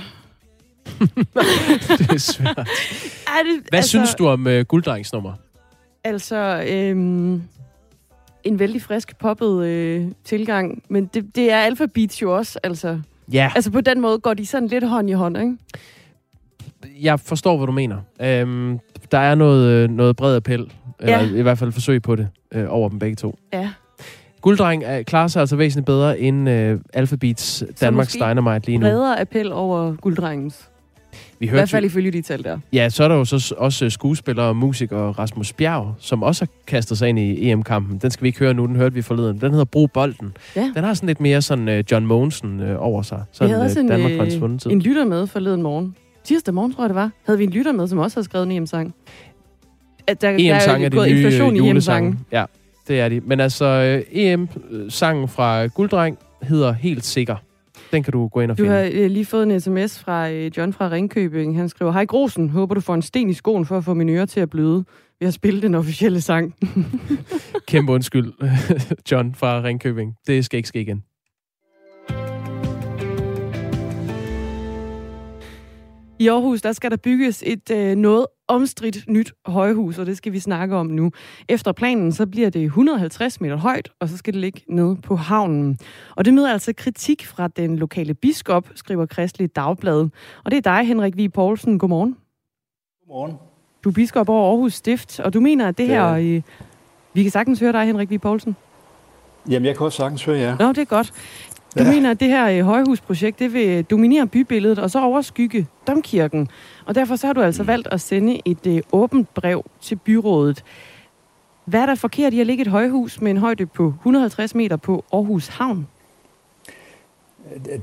det er svært. Er det, Hvad altså, synes du om uh, Gulddrengs nummer? Altså, øhm, en vældig frisk, poppet øh, tilgang. Men det, det er Alphabet jo også, altså. Ja, Altså, på den måde går de sådan lidt hånd i hånd, ikke? jeg forstår, hvad du mener. Øhm, der er noget, øh, noget bred appel, eller Ja. i hvert fald forsøg på det, øh, over dem begge to. Ja. Gulddreng er, klarer sig altså væsentligt bedre end øh, Alphabets Danmarks Dynamite lige nu. Bredere appel over gulddrengens. Vi I hørte hvert fald ifølge de tal der. ja, så er der jo så også skuespiller og musiker Rasmus Bjerg, som også har kastet sig ind i EM-kampen. Den skal vi ikke høre nu, den hørte vi forleden. Den hedder Brug Bolden. Ja. Den har sådan lidt mere sådan øh, John Mogensen øh, over sig. Vi Sådan havde også øh, en, Danmark en øh, en lytter med forleden morgen. Tirsdag morgen, tror jeg det var. Havde vi en lytter med, som også havde skrevet en EM-sang. At der, EM-sang der er gået det nye inflation i. EM-sangen. Ja, det er de. Men altså, øh, EM-sangen fra Gulddreng hedder Helt Sikker. Den kan du gå ind og Du finde. har øh, lige fået en sms fra øh, John fra Ringkøbing. Han skriver, Hej Grosen, håber du får en sten i skoen for at få mine ører til at bløde ved at spille den officielle sang. Kæmpe undskyld, John fra Ringkøbing. Det skal ikke ske igen. I Aarhus, der skal der bygges et øh, noget omstridt nyt højhus, og det skal vi snakke om nu. Efter planen, så bliver det 150 meter højt, og så skal det ligge nede på havnen. Og det møder altså kritik fra den lokale biskop, skriver Kristelig Dagblad. Og det er dig, Henrik V. Poulsen. Godmorgen. Godmorgen. Du er biskop over Aarhus Stift, og du mener, at det her... er Øh, vi kan sagtens høre dig, Henrik V. Poulsen. Jamen, jeg kan også sagtens høre jer. Nå, det er godt. Du ja. Ja. mener, at det her øh, højhusprojekt, det vil dominere bybilledet og så overskygge domkirken. Og derfor så har du altså valgt at sende et øh, åbent brev til byrådet. Hvad er der forkert i at ligge et højhus med en højde på 150 meter på Aarhus Havn?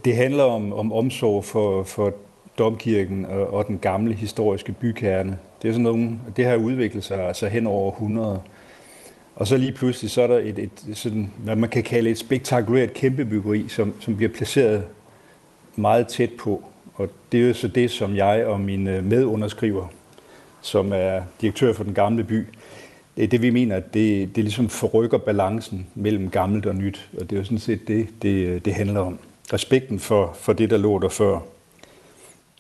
Det handler om, om omsorg for, for domkirken og, og den gamle historiske bykerne. Det er sådan nogle, det har udviklet sig altså hen over 100. Og så lige pludselig så er der et, et sådan, hvad man kan kalde et spektakulært kæmpebyggeri, som, som bliver placeret meget tæt på. Og det er jo så det, som jeg og min øh, medunderskriver, som er direktør for den gamle by, det vi mener, at det, det ligesom forrykker balancen mellem gammelt og nyt. Og det er jo sådan set det, det, det handler om. Respekten for, for det, der lå der før.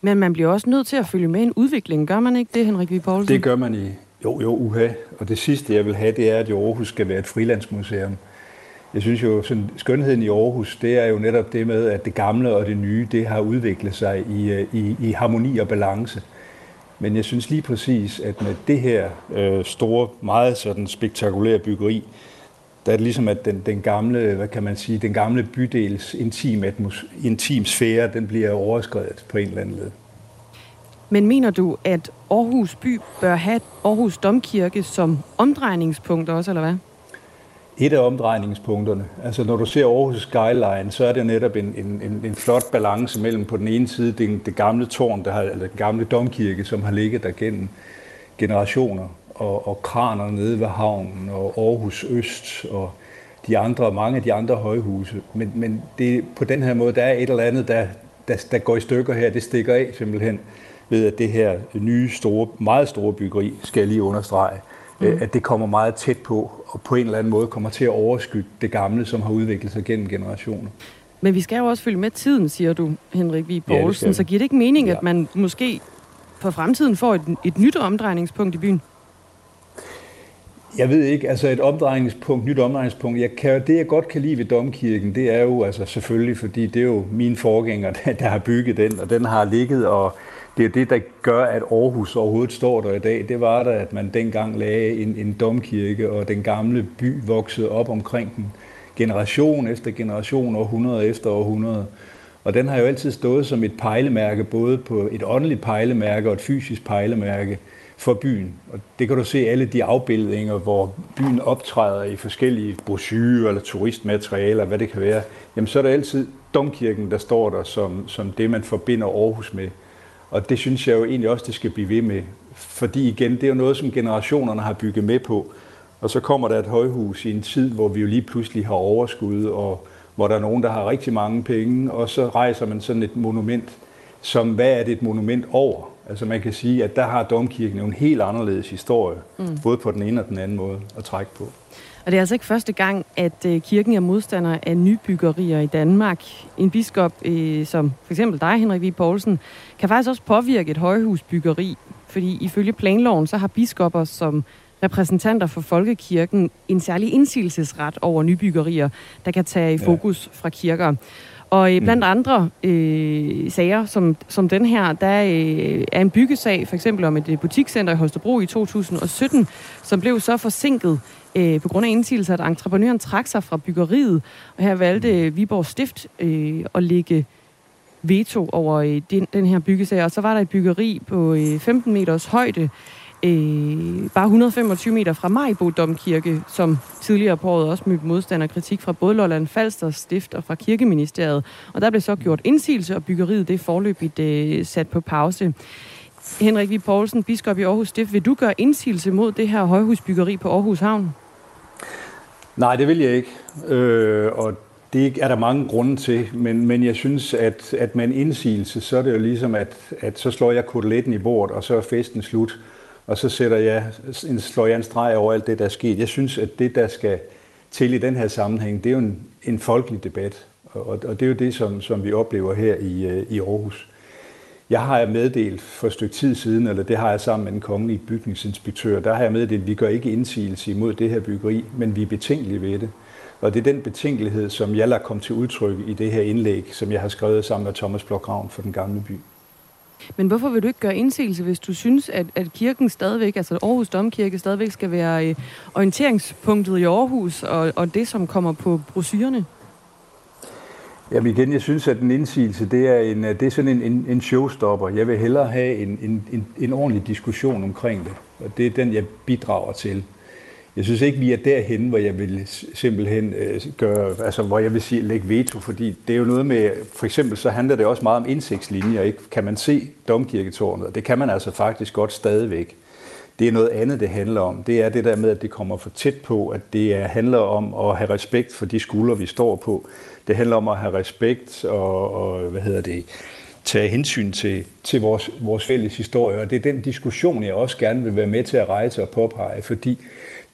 Men man bliver også nødt til at følge med en udvikling. Gør man ikke det, Henrik V. Poulsen? Det gør man i, jo, jo, uha. Og det sidste, jeg vil have, det er, at Aarhus skal være et frilandsmuseum. Jeg synes jo, sådan, skønheden i Aarhus, det er jo netop det med, at det gamle og det nye, det har udviklet sig i, øh, i, i harmoni og balance. Men jeg synes lige præcis, at med det her øh, store, meget sådan spektakulære byggeri, der er det ligesom, at den, den gamle, hvad kan man sige, den gamle bydels intim, atmos, intim sfære, den bliver overskrevet på en eller anden led. Men mener du, at Aarhus by bør have Aarhus Domkirke som omdrejningspunkt også, eller hvad? Et af omdrejningspunkterne, altså når du ser Aarhus Skyline, så er det netop en, en, en, en flot balance mellem på den ene side det, det gamle tårn, der har, eller den gamle domkirke, som har ligget der gennem generationer, og, og kraner nede ved havnen, og Aarhus Øst, og de andre, mange af de andre højhuse. Men, men det, på den her måde, der er et eller andet, der, der, der går i stykker her, det stikker af simpelthen ved, at det her nye, store, meget store byggeri, skal jeg lige understrege, mm. at det kommer meget tæt på, og på en eller anden måde kommer til at overskygge det gamle, som har udviklet sig gennem generationer. Men vi skal jo også følge med tiden, siger du, Henrik Vig Ja, Poulsen. vi. så giver det ikke mening, Ja. at man måske for fremtiden får et, et nyt omdrejningspunkt i byen? Jeg ved ikke, altså et omdrejningspunkt, nyt omdrejningspunkt, jeg kan, det jeg godt kan lide ved Domkirken, det er jo altså selvfølgelig, fordi det er jo mine forgængere, der, der har bygget den, og den har ligget, og det er det, der gør, at Aarhus overhovedet står der i dag. Det var der, at man dengang lagde en, en domkirke, og den gamle by voksede op omkring den, generation efter generation, århundrede efter århundrede. Og den har jo altid stået som et pejlemærke, både på et åndeligt pejlemærke og et fysisk pejlemærke for byen. Og det kan du se alle de afbildninger, hvor byen optræder i forskellige brochurer eller turistmaterialer, hvad det kan være. Jamen så er der altid domkirken, der står der som, som det, man forbinder Aarhus med. Og det synes jeg jo egentlig også, det skal blive ved med. Fordi igen, det er jo noget, som generationerne har bygget med på. Og så kommer der et højhus i en tid, hvor vi jo lige pludselig har overskud, og hvor der er nogen, der har rigtig mange penge, og så rejser man sådan et monument, som hvad er det et monument over? Altså man kan sige, at der har domkirken jo en helt anderledes historie, mm. både på den ene og den anden måde at trække på. Og det er altså ikke første gang, at øh, kirken er modstander af nybyggerier i Danmark. En biskop, øh, som for eksempel dig, Henrik Vig Poulsen, kan faktisk også påvirke et højhusbyggeri. Fordi ifølge planloven, så har biskopper som repræsentanter for folkekirken en særlig indsigelsesret over nybyggerier, der kan tage i fokus fra kirker. Og øh, blandt andre øh, sager som, som den her, der øh, er en byggesag, for eksempel om et øh, butikscenter i Holstebro i 2017, som blev så forsinket øh, på grund af indsigelse, at entreprenøren trak sig fra byggeriet. Og her valgte øh, Viborg Stift øh, at lægge veto over øh, den, den her byggesag. Og så var der et byggeri på øh, 15 meters højde, øh, bare 125 meter fra Majbo Domkirke, som tidligere på året også mødte modstand og kritik fra både Lolland Falster Stift og fra Kirkeministeriet. Og der blev så gjort indsigelse, og byggeriet det forløbigt øh, sat på pause. Henrik Vig Poulsen, biskop i Aarhus Stift, vil du gøre indsigelse mod det her højhusbyggeri på Aarhus Havn? Nej, det vil jeg ikke. Øh, og det er der mange grunde til, men, men jeg synes, at, at med en indsigelse, så er det jo ligesom, at, at så slår jeg koteletten i bordet, og så er festen slut. Og så sætter jeg, en, slår jeg en streg over alt det, der er sket. Jeg synes, at det, der skal til i den her sammenhæng, det er jo en, en folkelig debat. Og, og det er jo det, som, som vi oplever her i, øh, i Aarhus. Jeg har meddelt for et stykke tid siden, eller det har jeg sammen med den kongelige bygningsinspektør, der har jeg meddelt, at vi gør ikke indsigelse imod det her byggeri, men vi er betænkelige ved det. Og det er den betænkelighed, som jeg lader komme til udtryk i det her indlæg, som jeg har skrevet sammen med Thomas Blok for den gamle by. Men hvorfor vil du ikke gøre indsigelse, hvis du synes, at, at kirken stadigvæk, altså Aarhus Domkirke, stadigvæk skal være øh, orienteringspunktet i Aarhus, og, og det, som kommer på brosyrene? Jamen igen, jeg synes, at en indsigelse, det er, en, øh, det er sådan en, en, en showstopper. Jeg vil hellere have en, en, en, en ordentlig diskussion omkring det, og det er den, jeg bidrager til. Jeg synes ikke, vi er derhen, hvor jeg vil simpelthen øh, gøre, altså hvor jeg vil sige, lægge veto, fordi det er jo noget med, for eksempel så handler det også meget om indsigtslinjer, ikke? Kan man se domkirketårnet? Og det kan man altså faktisk godt stadigvæk. Det er noget andet, det handler om. Det er det der med, at det kommer for tæt på, at det er, handler om at have respekt for de skuldre, vi står på. Det handler om at have respekt og, og hvad hedder det, tage hensyn til, til vores, vores fælles historie. Og det er den diskussion, jeg også gerne vil være med til at rejse og påpege, fordi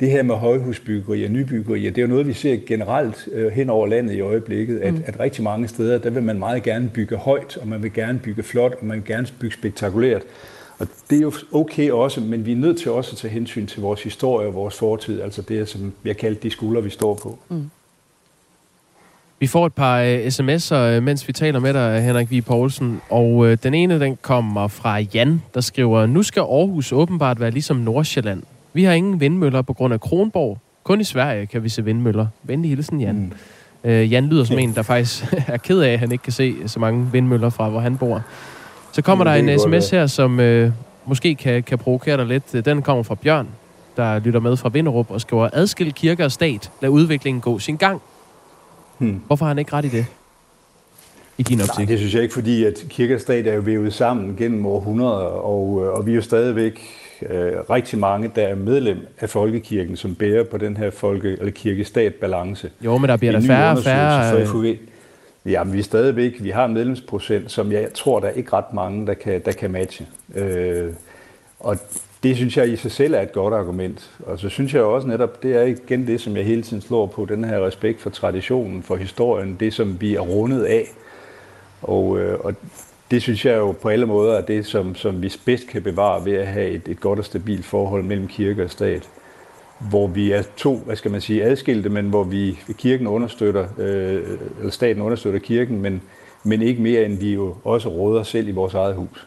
det her med højhusbyggerier og nybyggerier, det er jo noget, vi ser generelt øh, hen over landet i øjeblikket, at, mm. at rigtig mange steder, der vil man meget gerne bygge højt, og man vil gerne bygge flot, og man vil gerne bygge spektakulært. Og det er jo okay også, men vi er nødt til også at tage hensyn til vores historie og vores fortid, altså det, som jeg kalder de skuldre, vi står på. Mm. Vi får et par øh, sms'er, øh, mens vi taler med dig, Henrik V. Poulsen. Og øh, den ene, den kommer fra Jan, der skriver, Nu skal Aarhus åbenbart være ligesom Nordsjælland. Vi har ingen vindmøller på grund af Kronborg. Kun i Sverige kan vi se vindmøller. Venlig hilsen, Jan. Mm. Øh, Jan lyder som en, der faktisk er ked af, at han ikke kan se så mange vindmøller fra, hvor han bor. Så kommer der en sms her, som øh, måske kan, kan provokere dig lidt. Den kommer fra Bjørn, der lytter med fra Vinderup og skriver, Adskil kirke og stat. Lad udviklingen gå sin gang. Hmm. Hvorfor har han ikke ret i det? I din Nej, optik? det synes jeg ikke, fordi at kirke og stat er jo vævet sammen gennem århundreder, og, øh, og vi er jo stadigvæk øh, rigtig mange, der er medlem af folkekirken, som bærer på den her folke- eller kirke-stat-balance. Jo, men der bliver der færre og færre... FUV. Jamen, vi er stadigvæk, vi har en medlemsprocent, som jeg tror, der er ikke ret mange, der kan, der kan matche. Øh, og det synes jeg i sig selv er et godt argument. Og så synes jeg også netop, det er igen det, som jeg hele tiden slår på, den her respekt for traditionen, for historien, det som vi er rundet af. Og, øh, og det synes jeg jo på alle måder er det, som, som vi bedst kan bevare ved at have et, et godt og stabilt forhold mellem kirke og stat. Hvor vi er to, hvad skal man sige, adskilte, men hvor vi kirken understøtter, øh, eller staten understøtter kirken, men, men ikke mere end vi jo også råder selv i vores eget hus.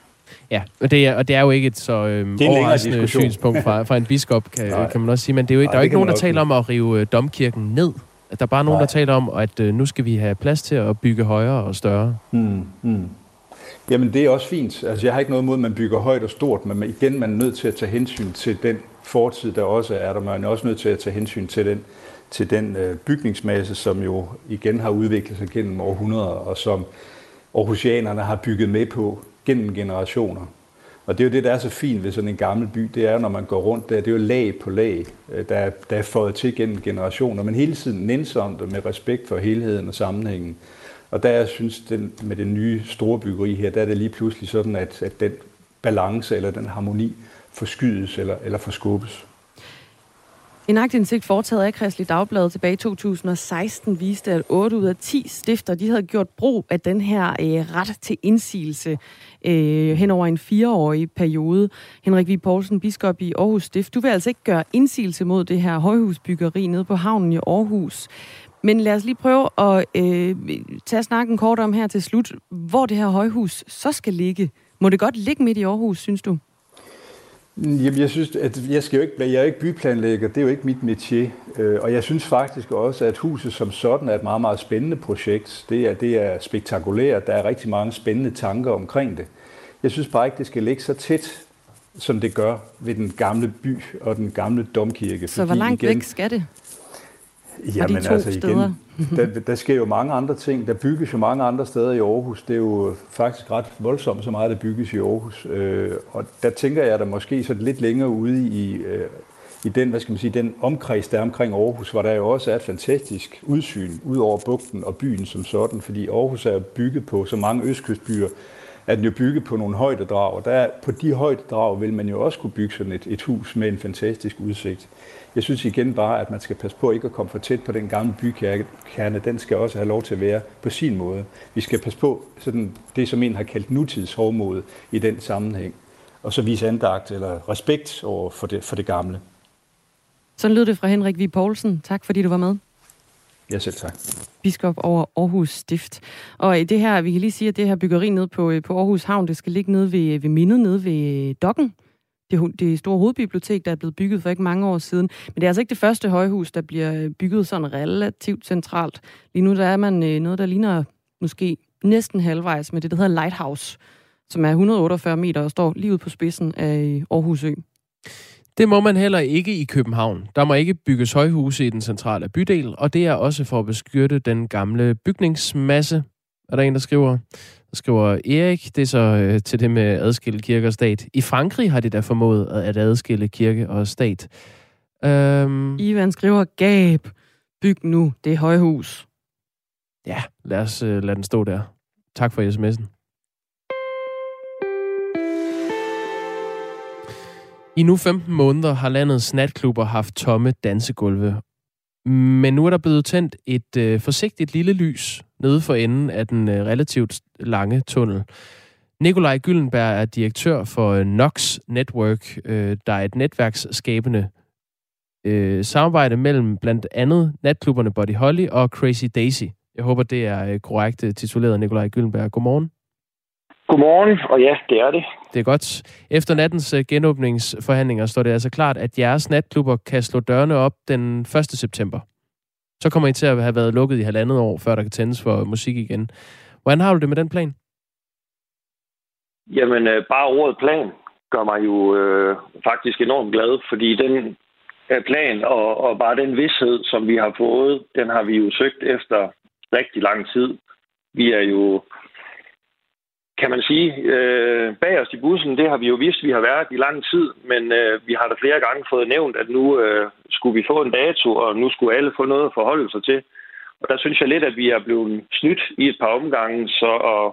Ja, og det er, og det er jo ikke et så øhm, overraskende synspunkt fra, fra en biskop, kan, Nej. kan man også sige. Men det er jo, ikke- Nej, der er jo ikke nogen, der taler om at rive øh, domkirken ned. At Der er bare nogen, Nej. der taler om, at øh, nu skal vi have plads til at bygge højere og større. Mm, mm. Jamen det er også fint. Altså jeg har ikke noget imod, at man bygger højt og stort, men igen, man er nødt til at tage hensyn til den fortid, der også er der. Man er også nødt til at tage hensyn til den, til den øh, bygningsmasse, som jo igen har udviklet sig gennem århundreder, og som Aarhusianerne har bygget med på gennem generationer. Og det er jo det, der er så fint ved sådan en gammel by, det er, når man går rundt der, det er jo lag på lag, øh, der er, der er fået til gennem generationer, men hele tiden nænsomt og med respekt for helheden og sammenhængen. Og der jeg synes den, med det nye store byggeri her, der er det lige pludselig sådan, at, at den balance eller den harmoni forskydes eller, eller forskubbes. En aktindsigt foretaget af Kristelig Dagblad tilbage i 2016 viste, at 8 ud af 10 stifter de havde gjort brug af den her øh, ret til indsigelse øh, hen over en fireårig periode. Henrik V. Poulsen, biskop i Aarhus Stift, du vil altså ikke gøre indsigelse mod det her højhusbyggeri nede på havnen i Aarhus. Men lad os lige prøve at øh, tage snakken kort om her til slut, hvor det her højhus så skal ligge. Må det godt ligge midt i Aarhus, synes du? Jamen, jeg synes, at jeg skal jo ikke, jeg er ikke byplanlægger, det er jo ikke mit métier. Øh, Og jeg synes faktisk også, at huset som sådan er et meget, meget spændende projekt. Det er, det er spektakulært, der er rigtig mange spændende tanker omkring det. Jeg synes bare ikke, det skal ligge så tæt, som det gør ved den gamle by og den gamle domkirke. Så hvor langt væk skal det? Jamen to altså steder? igen, der, der sker jo mange andre ting. Der bygges jo mange andre steder i Aarhus. Det er jo faktisk ret voldsomt, så meget der bygges i Aarhus. Øh, og der tænker jeg, der måske så lidt længere ude i, øh, i den, hvad skal man sige, den omkreds, der er omkring Aarhus, hvor der jo også er et fantastisk udsyn ud over bugten og byen som sådan, fordi Aarhus er bygget på så mange østkystbyer, er den jo bygget på nogle højdedrag, og der, på de højdedrag vil man jo også kunne bygge sådan et, et hus med en fantastisk udsigt. Jeg synes igen bare, at man skal passe på ikke at komme for tæt på den gamle bykerne. Den skal også have lov til at være på sin måde. Vi skal passe på sådan det, som en har kaldt nutidshårdmod i den sammenhæng. Og så vise andagt eller respekt over for det, for det gamle. Så lød det fra Henrik V. Poulsen. Tak fordi du var med. Ja, selv tak. biskop over Aarhus Stift. Og det her, vi kan lige sige, at det her byggeri nede på, øh, på Aarhus Havn, det skal ligge nede ved, øh, ved mindet, nede ved øh, Dokken. Det, det store hovedbibliotek, der er blevet bygget for ikke mange år siden. Men det er altså ikke det første højhus, der bliver bygget sådan relativt centralt. Lige nu der er man noget, der ligner måske næsten halvvejs med det, der hedder Lighthouse, som er 148 meter og står lige ude på spidsen af Aarhus Ø. Det må man heller ikke i København. Der må ikke bygges højhuse i den centrale bydel, og det er også for at beskytte den gamle bygningsmasse, er der en, der skriver. Der skriver Erik, det er så øh, til det med adskille kirke og stat. I Frankrig har de da formået at at adskille kirke og stat. Øhm, Ivan skriver, gab, byg nu det højhus. ja, lad os øh, lade den stå der. Tak for sms'en. I nu 15 måneder har landets natklubber haft tomme dansegulve. Men nu er der blevet tændt et øh, forsigtigt lille lys nede for enden af den øh, relativt lange tunnel. Nikolaj Gyllenberg er direktør for øh, Nox Network, øh, der er et netværksskabende øh, samarbejde mellem blandt andet natklubberne Body Holly og Crazy Daisy Jeg håber, det er øh, korrekt øh, tituleret Nikolaj Gyllenberg. Godmorgen. Godmorgen, og ja, det er det. Det er godt. Efter nattens øh, genåbningsforhandlinger står det altså klart, at jeres natklubber kan slå dørene op den 1. september. Så kommer I til at have været lukket i halvandet år, før der kan tændes for musik igen. Hvordan har du det med den plan? Jamen, øh, bare ordet plan gør mig jo øh, faktisk enormt glad, fordi den øh, plan og, og bare den vidshed, som vi har fået, den har vi jo søgt efter rigtig lang tid. Vi er jo, kan man sige, øh, bag os i bussen, det har vi jo vidst, vi har været i lang tid, men øh, vi har da flere gange fået nævnt, at nu øh, skulle vi få en dato, og nu skulle alle få noget at forholde sig til. Og der synes jeg lidt, at vi er blevet snydt i et par omgange, så at,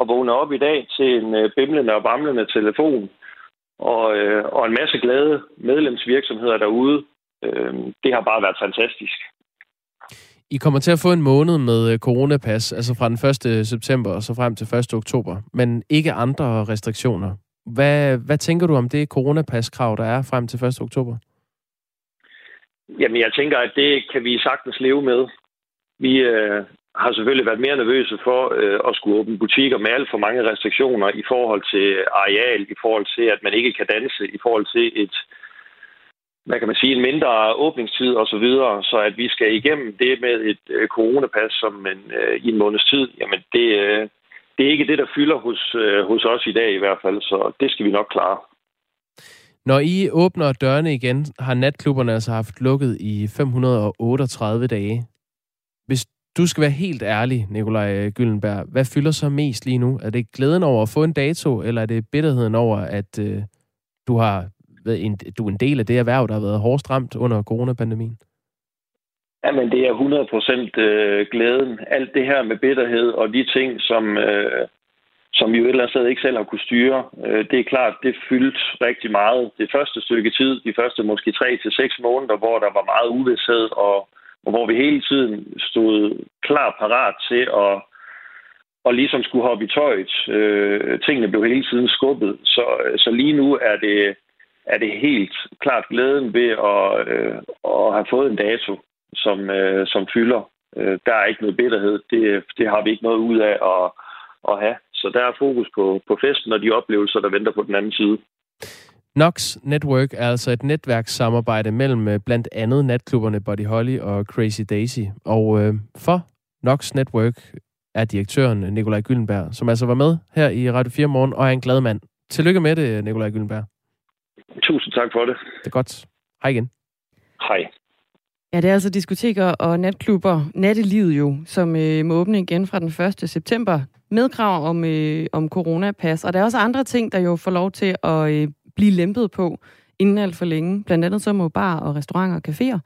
at vågne op i dag til en øh, bimlende og bamlende telefon, og, øh, og en masse glade medlemsvirksomheder derude, øh, det har bare været fantastisk. I kommer til at få en måned med øh, coronapas, altså fra den 1. Øh, september og så frem til 1. oktober, men ikke andre restriktioner. Hvad, hvad tænker du om det coronapas-krav, der er frem til 1. oktober? Jamen, jeg tænker, at det kan vi sagtens leve med. Vi øh, har selvfølgelig været mere nervøse for øh, at skulle åbne butikker med alt for mange restriktioner i forhold til areal, i forhold til, at man ikke kan danse, i forhold til et, hvad kan man sige, en mindre åbningstid og så, videre, så at vi skal igennem det med et øh, coronapas som en, øh, i en måneds tid, jamen det, øh, det er ikke det, der fylder hos, øh, hos os i dag i hvert fald, så det skal vi nok klare. Når I åbner dørene igen, har natklubberne altså haft lukket i 538 dage. Hvis du skal være helt ærlig, Nikolaj Gyllenberg, hvad fylder så mest lige nu? Er det glæden over at få en dato, eller er det bitterheden over, at øh, du har en, du er en del af det erhverv, der har været hårdest ramt under coronapandemien? Jamen, det er 100% øh, glæden. Alt det her med bitterhed og de ting, som, øh, som vi jo et eller andet sted ikke selv har kunne styre, øh, det er klart, det fyldte rigtig meget. Det første stykke tid, de første måske 3 til seks måneder, hvor der var meget uvidshed, og, og hvor vi hele tiden stod klar parat til at og ligesom skulle hoppe i tøjet. Øh, tingene blev hele tiden skubbet. Så, så lige nu er det, er det helt klart glæden ved at, øh, at have fået en dato, som, øh, som fylder. Øh, der er ikke noget bitterhed. Det, det har vi ikke noget ud af at, at have. Så der er fokus på, på festen og de oplevelser, der venter på den anden side. Nox Network er altså et netværkssamarbejde mellem øh, blandt andet natklubberne Body Holly og Crazy Daisy. Og øh, for Nox Network er direktøren Nikolaj Gyllenberg, som altså var med her i Radio 4 morgen og er en glad mand. Tillykke med det, Nikolaj Gyllenberg. Tusind tak for det. Det er godt. Hej igen. Hej. Ja, det er altså diskoteker og natklubber, nattelivet jo, som øh, må åbne igen fra den 1. september med krav om, øh, om coronapas. Og der er også andre ting, der jo får lov til at øh, blive lempet på inden alt for længe. Blandt andet så må bar og restauranter og caféer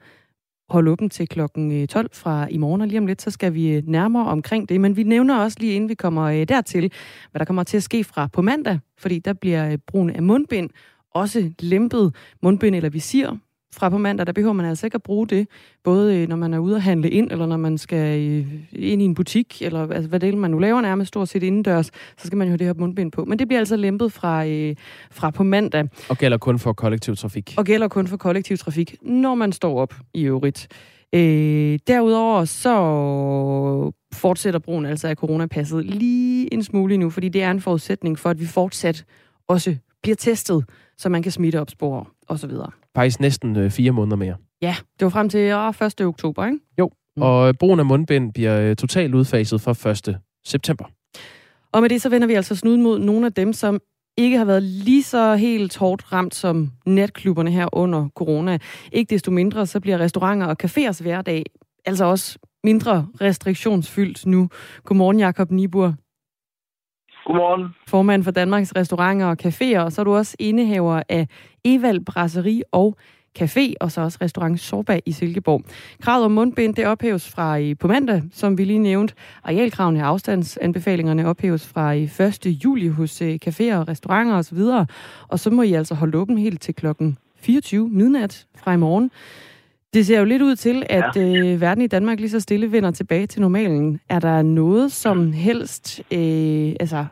holde åben til klokken 12 fra i morgen, og lige om lidt, så skal vi nærmere omkring det. Men vi nævner også lige inden vi kommer dertil, hvad der kommer til at ske fra på mandag, fordi der bliver brugen af mundbind også lempet mundbind eller visir fra på mandag, der behøver man altså ikke at bruge det, både øh, når man er ude at handle ind, eller når man skal øh, ind i en butik, eller altså, hvad det man nu laver nærmest stort set indendørs, så skal man jo have det her mundbind på. Men det bliver altså lempet fra, øh, fra på mandag. Og gælder kun for kollektiv trafik. Og gælder kun for kollektiv trafik, når man står op i øvrigt. Øh, derudover så fortsætter brugen altså af coronapasset lige en smule nu, fordi det er en forudsætning for, at vi fortsat også bliver testet, så man kan smitte opspore osv. Faktisk næsten øh, fire måneder mere. Ja, det var frem til åh, 1. oktober, ikke? Jo, mm. og brugen af mundbind bliver øh, totalt udfaset fra 1. september. Og med det så vender vi altså snuden mod nogle af dem, som ikke har været lige så helt hårdt ramt som natklubberne her under corona. Ikke desto mindre, så bliver restauranter og caféers hverdag altså også mindre restriktionsfyldt nu. Godmorgen, Jakob Nibur. Godmorgen. Formand for Danmarks Restauranter og Caféer, og så er du også indehaver af Evald Brasserie og Café, og så også restaurant Sorba i Silkeborg. Kravet om mundbind, det ophæves fra i på mandag, som vi lige nævnte. Arealkravene og afstandsanbefalingerne ophæves fra øh, i 1. juli hos uh, caféer og restauranter osv. Og så må I altså holde åben helt til klokken 24 midnat fra i morgen. Det ser jo lidt ud til, at ja. øh, verden i Danmark lige så stille vender tilbage til normalen. Er der noget som helst, øh, altså,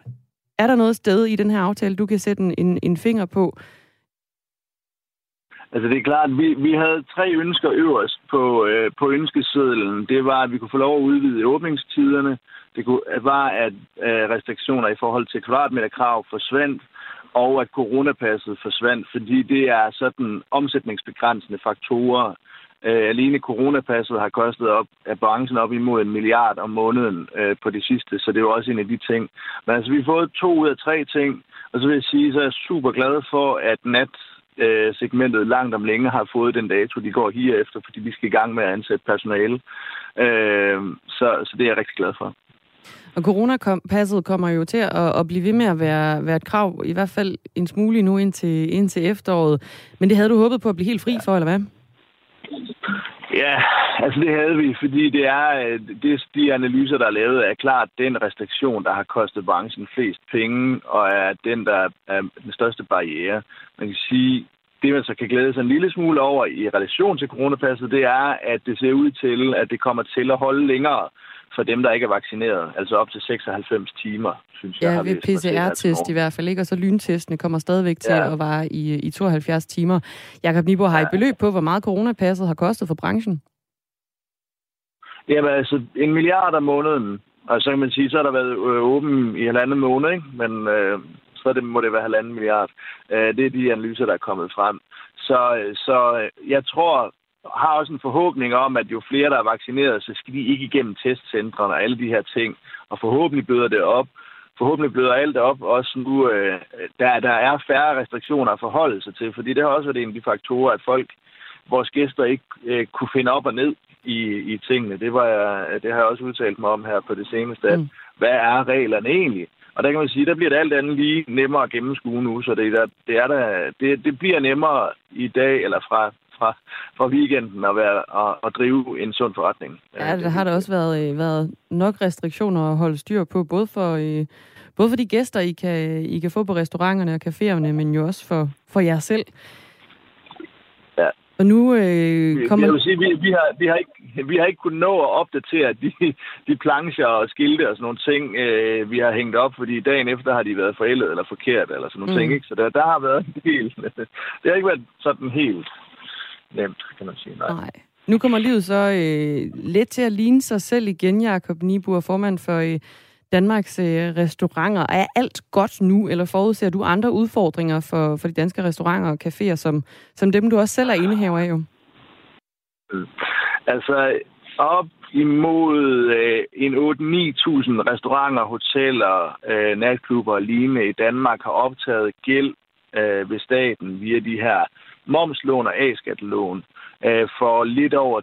er der noget sted i den her aftale, du kan sætte en, en, finger på? Altså det er klart, vi, vi havde tre ønsker øverst på, øh, på ønskesedlen. Det var, at vi kunne få lov at udvide åbningstiderne. Det kunne, var, at øh, restriktioner i forhold til kvadratmeterkrav forsvandt, og at coronapasset forsvandt, fordi det er sådan omsætningsbegrænsende faktorer. Øh, alene coronapasset har kostet op af branchen op imod en milliard om måneden øh, på det sidste, så det er jo også en af de ting. Men altså, vi har fået to ud af tre ting, og så vil jeg sige, så er jeg super glad for, at nat øh, segmentet langt om længe har fået den dato, de går her efter, fordi vi skal i gang med at ansætte personale. Øh, så, så det er jeg rigtig glad for. Og coronapasset kommer jo til at, at blive ved med at være, være et krav, i hvert fald en smule nu indtil, indtil efteråret. Men det havde du håbet på at blive helt fri for, eller hvad? Ja, altså det havde vi, fordi det er øh, det, de analyser, der er lavet, er klart den restriktion, der har kostet branchen flest penge, og er den, der er den største barriere. Man kan sige, det man så kan glæde sig en lille smule over i relation til coronapasset, det er, at det ser ud til, at det kommer til at holde længere for dem, der ikke er vaccineret. Altså op til 96 timer, synes jeg. Ja, har ved PCR-test i hvert fald ikke, og så lyntestene kommer stadigvæk til Ja. at vare i, i 72 timer. Jakob Nibo, har I beløb på, hvor meget coronapasset har kostet for branchen? Jamen altså, en milliard om måneden. Og så kan man sige, så har der været øh, åben i halvandet måned, ikke? Men øh, så det, må det være halvanden milliard. Øh, det er de analyser, der er kommet frem. Så, øh, så øh, jeg tror, har også en forhåbning om, at jo flere, der er vaccineret, så skal de ikke igennem testcentrene og alle de her ting. Og forhåbentlig bløder det op. Forhåbentlig bløder alt op, også nu, øh, der, der er færre restriktioner at forholde sig til, fordi det har også været en af de faktorer, at folk, vores gæster ikke øh, kunne finde op og ned i, i tingene. Det, var jeg, det har jeg også udtalt mig om her på det seneste, at Mm. hvad er reglerne egentlig? Og der kan man sige, der bliver det alt andet lige nemmere at gennemskue nu, så det, er, det, er der, det, det bliver nemmere i dag, eller fra, fra, fra weekenden at, være, at, at drive en sund forretning. Ja, der har der også været, øh, været nok restriktioner at holde styr på, både for, øh, både for de gæster, I kan, I kan få på restauranterne og caféerne, men jo også for, for jer selv. Ja. Og nu øh, kommer... jeg vil sige, vi, vi, har, vi, har ikke, vi har ikke kunnet nå at opdatere de, de plancher og skilte og sådan nogle ting, øh, vi har hængt op, fordi dagen efter har de været forældet eller forkert eller sådan nogle mm. ting. Ikke? Så der, der har været en del. Det har ikke været sådan helt nemt, kan man sige. Nej. Nej. Nu kommer livet så øh, let til at ligne sig selv igen, Jakob Nibur, formand for øh, Danmarks øh, restauranter. Er alt godt nu, eller forudser du andre udfordringer for, for de danske restauranter og caféer, som, som dem, du også selv er indehaver af? Jo? Altså op imod øh, en 8-9.000 restauranter, hoteller, øh, natklubber og lignende i Danmark har optaget gæld øh, ved staten via de her momslån og A-skattelån øh, for lidt over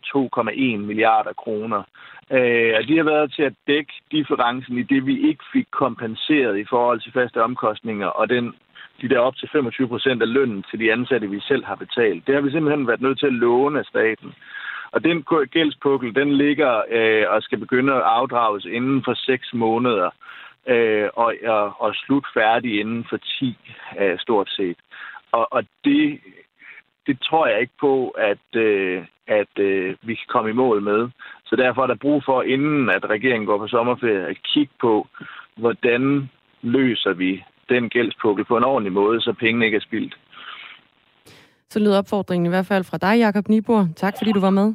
2,1 milliarder kroner. Øh, og de har været til at dække differencen i det, vi ikke fik kompenseret i forhold til faste omkostninger og den de der op til 25 procent af lønnen til de ansatte, vi selv har betalt. Det har vi simpelthen været nødt til at låne af staten. Og den gældspukkel, den ligger øh, og skal begynde at afdrages inden for 6 måneder, øh, og, og, og slut færdig inden for 10, øh, stort set. Og, og det, det tror jeg ikke på, at, øh, at øh, vi kan komme i mål med. Så derfor er der brug for, inden at regeringen går på sommerferie, at kigge på, hvordan løser vi den gældspukkel på en ordentlig måde, så pengene ikke er spildt. Så lyder opfordringen i hvert fald fra dig, Jakob Nibur. Tak fordi du var med.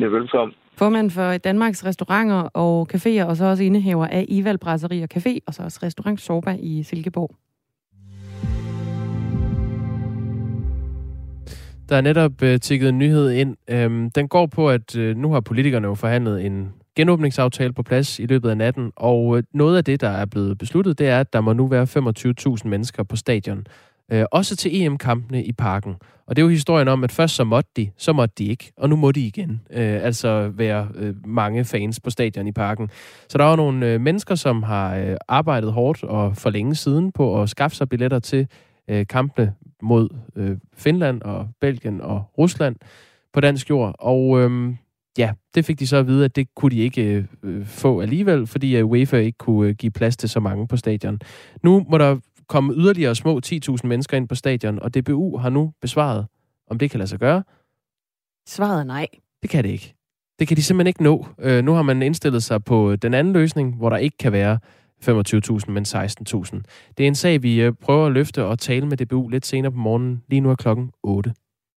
Ja, velkommen. Formand for Danmarks restauranter og caféer, og så også indehaver af Ival Brasserie og Café, og så også restaurant Sorba i Silkeborg. Der er netop øh, tækket en nyhed ind. Øhm, den går på, at øh, nu har politikerne jo forhandlet en genåbningsaftale på plads i løbet af natten, og øh, noget af det, der er blevet besluttet, det er, at der må nu være 25.000 mennesker på stadion. Øh, også til EM-kampene i parken. Og det er jo historien om, at først så måtte de, så måtte de ikke, og nu må de igen. Øh, altså være øh, mange fans på stadion i parken. Så der er jo nogle øh, mennesker, som har øh, arbejdet hårdt og for længe siden på at skaffe sig billetter til øh, kampene mod øh, Finland og Belgien og Rusland på dansk jord. Og øh, ja, det fik de så at vide, at det kunne de ikke øh, få alligevel, fordi øh, UEFA ikke kunne øh, give plads til så mange på stadion. Nu må der komme yderligere små 10.000 mennesker ind på stadion, og DBU har nu besvaret, om det kan lade sig gøre. Svaret er nej. Det kan det ikke. Det kan de simpelthen ikke nå. Øh, nu har man indstillet sig på den anden løsning, hvor der ikke kan være 25.000, men 16.000. Det er en sag, vi øh, prøver at løfte og tale med DBU lidt senere på morgenen. Lige nu er klokken 8.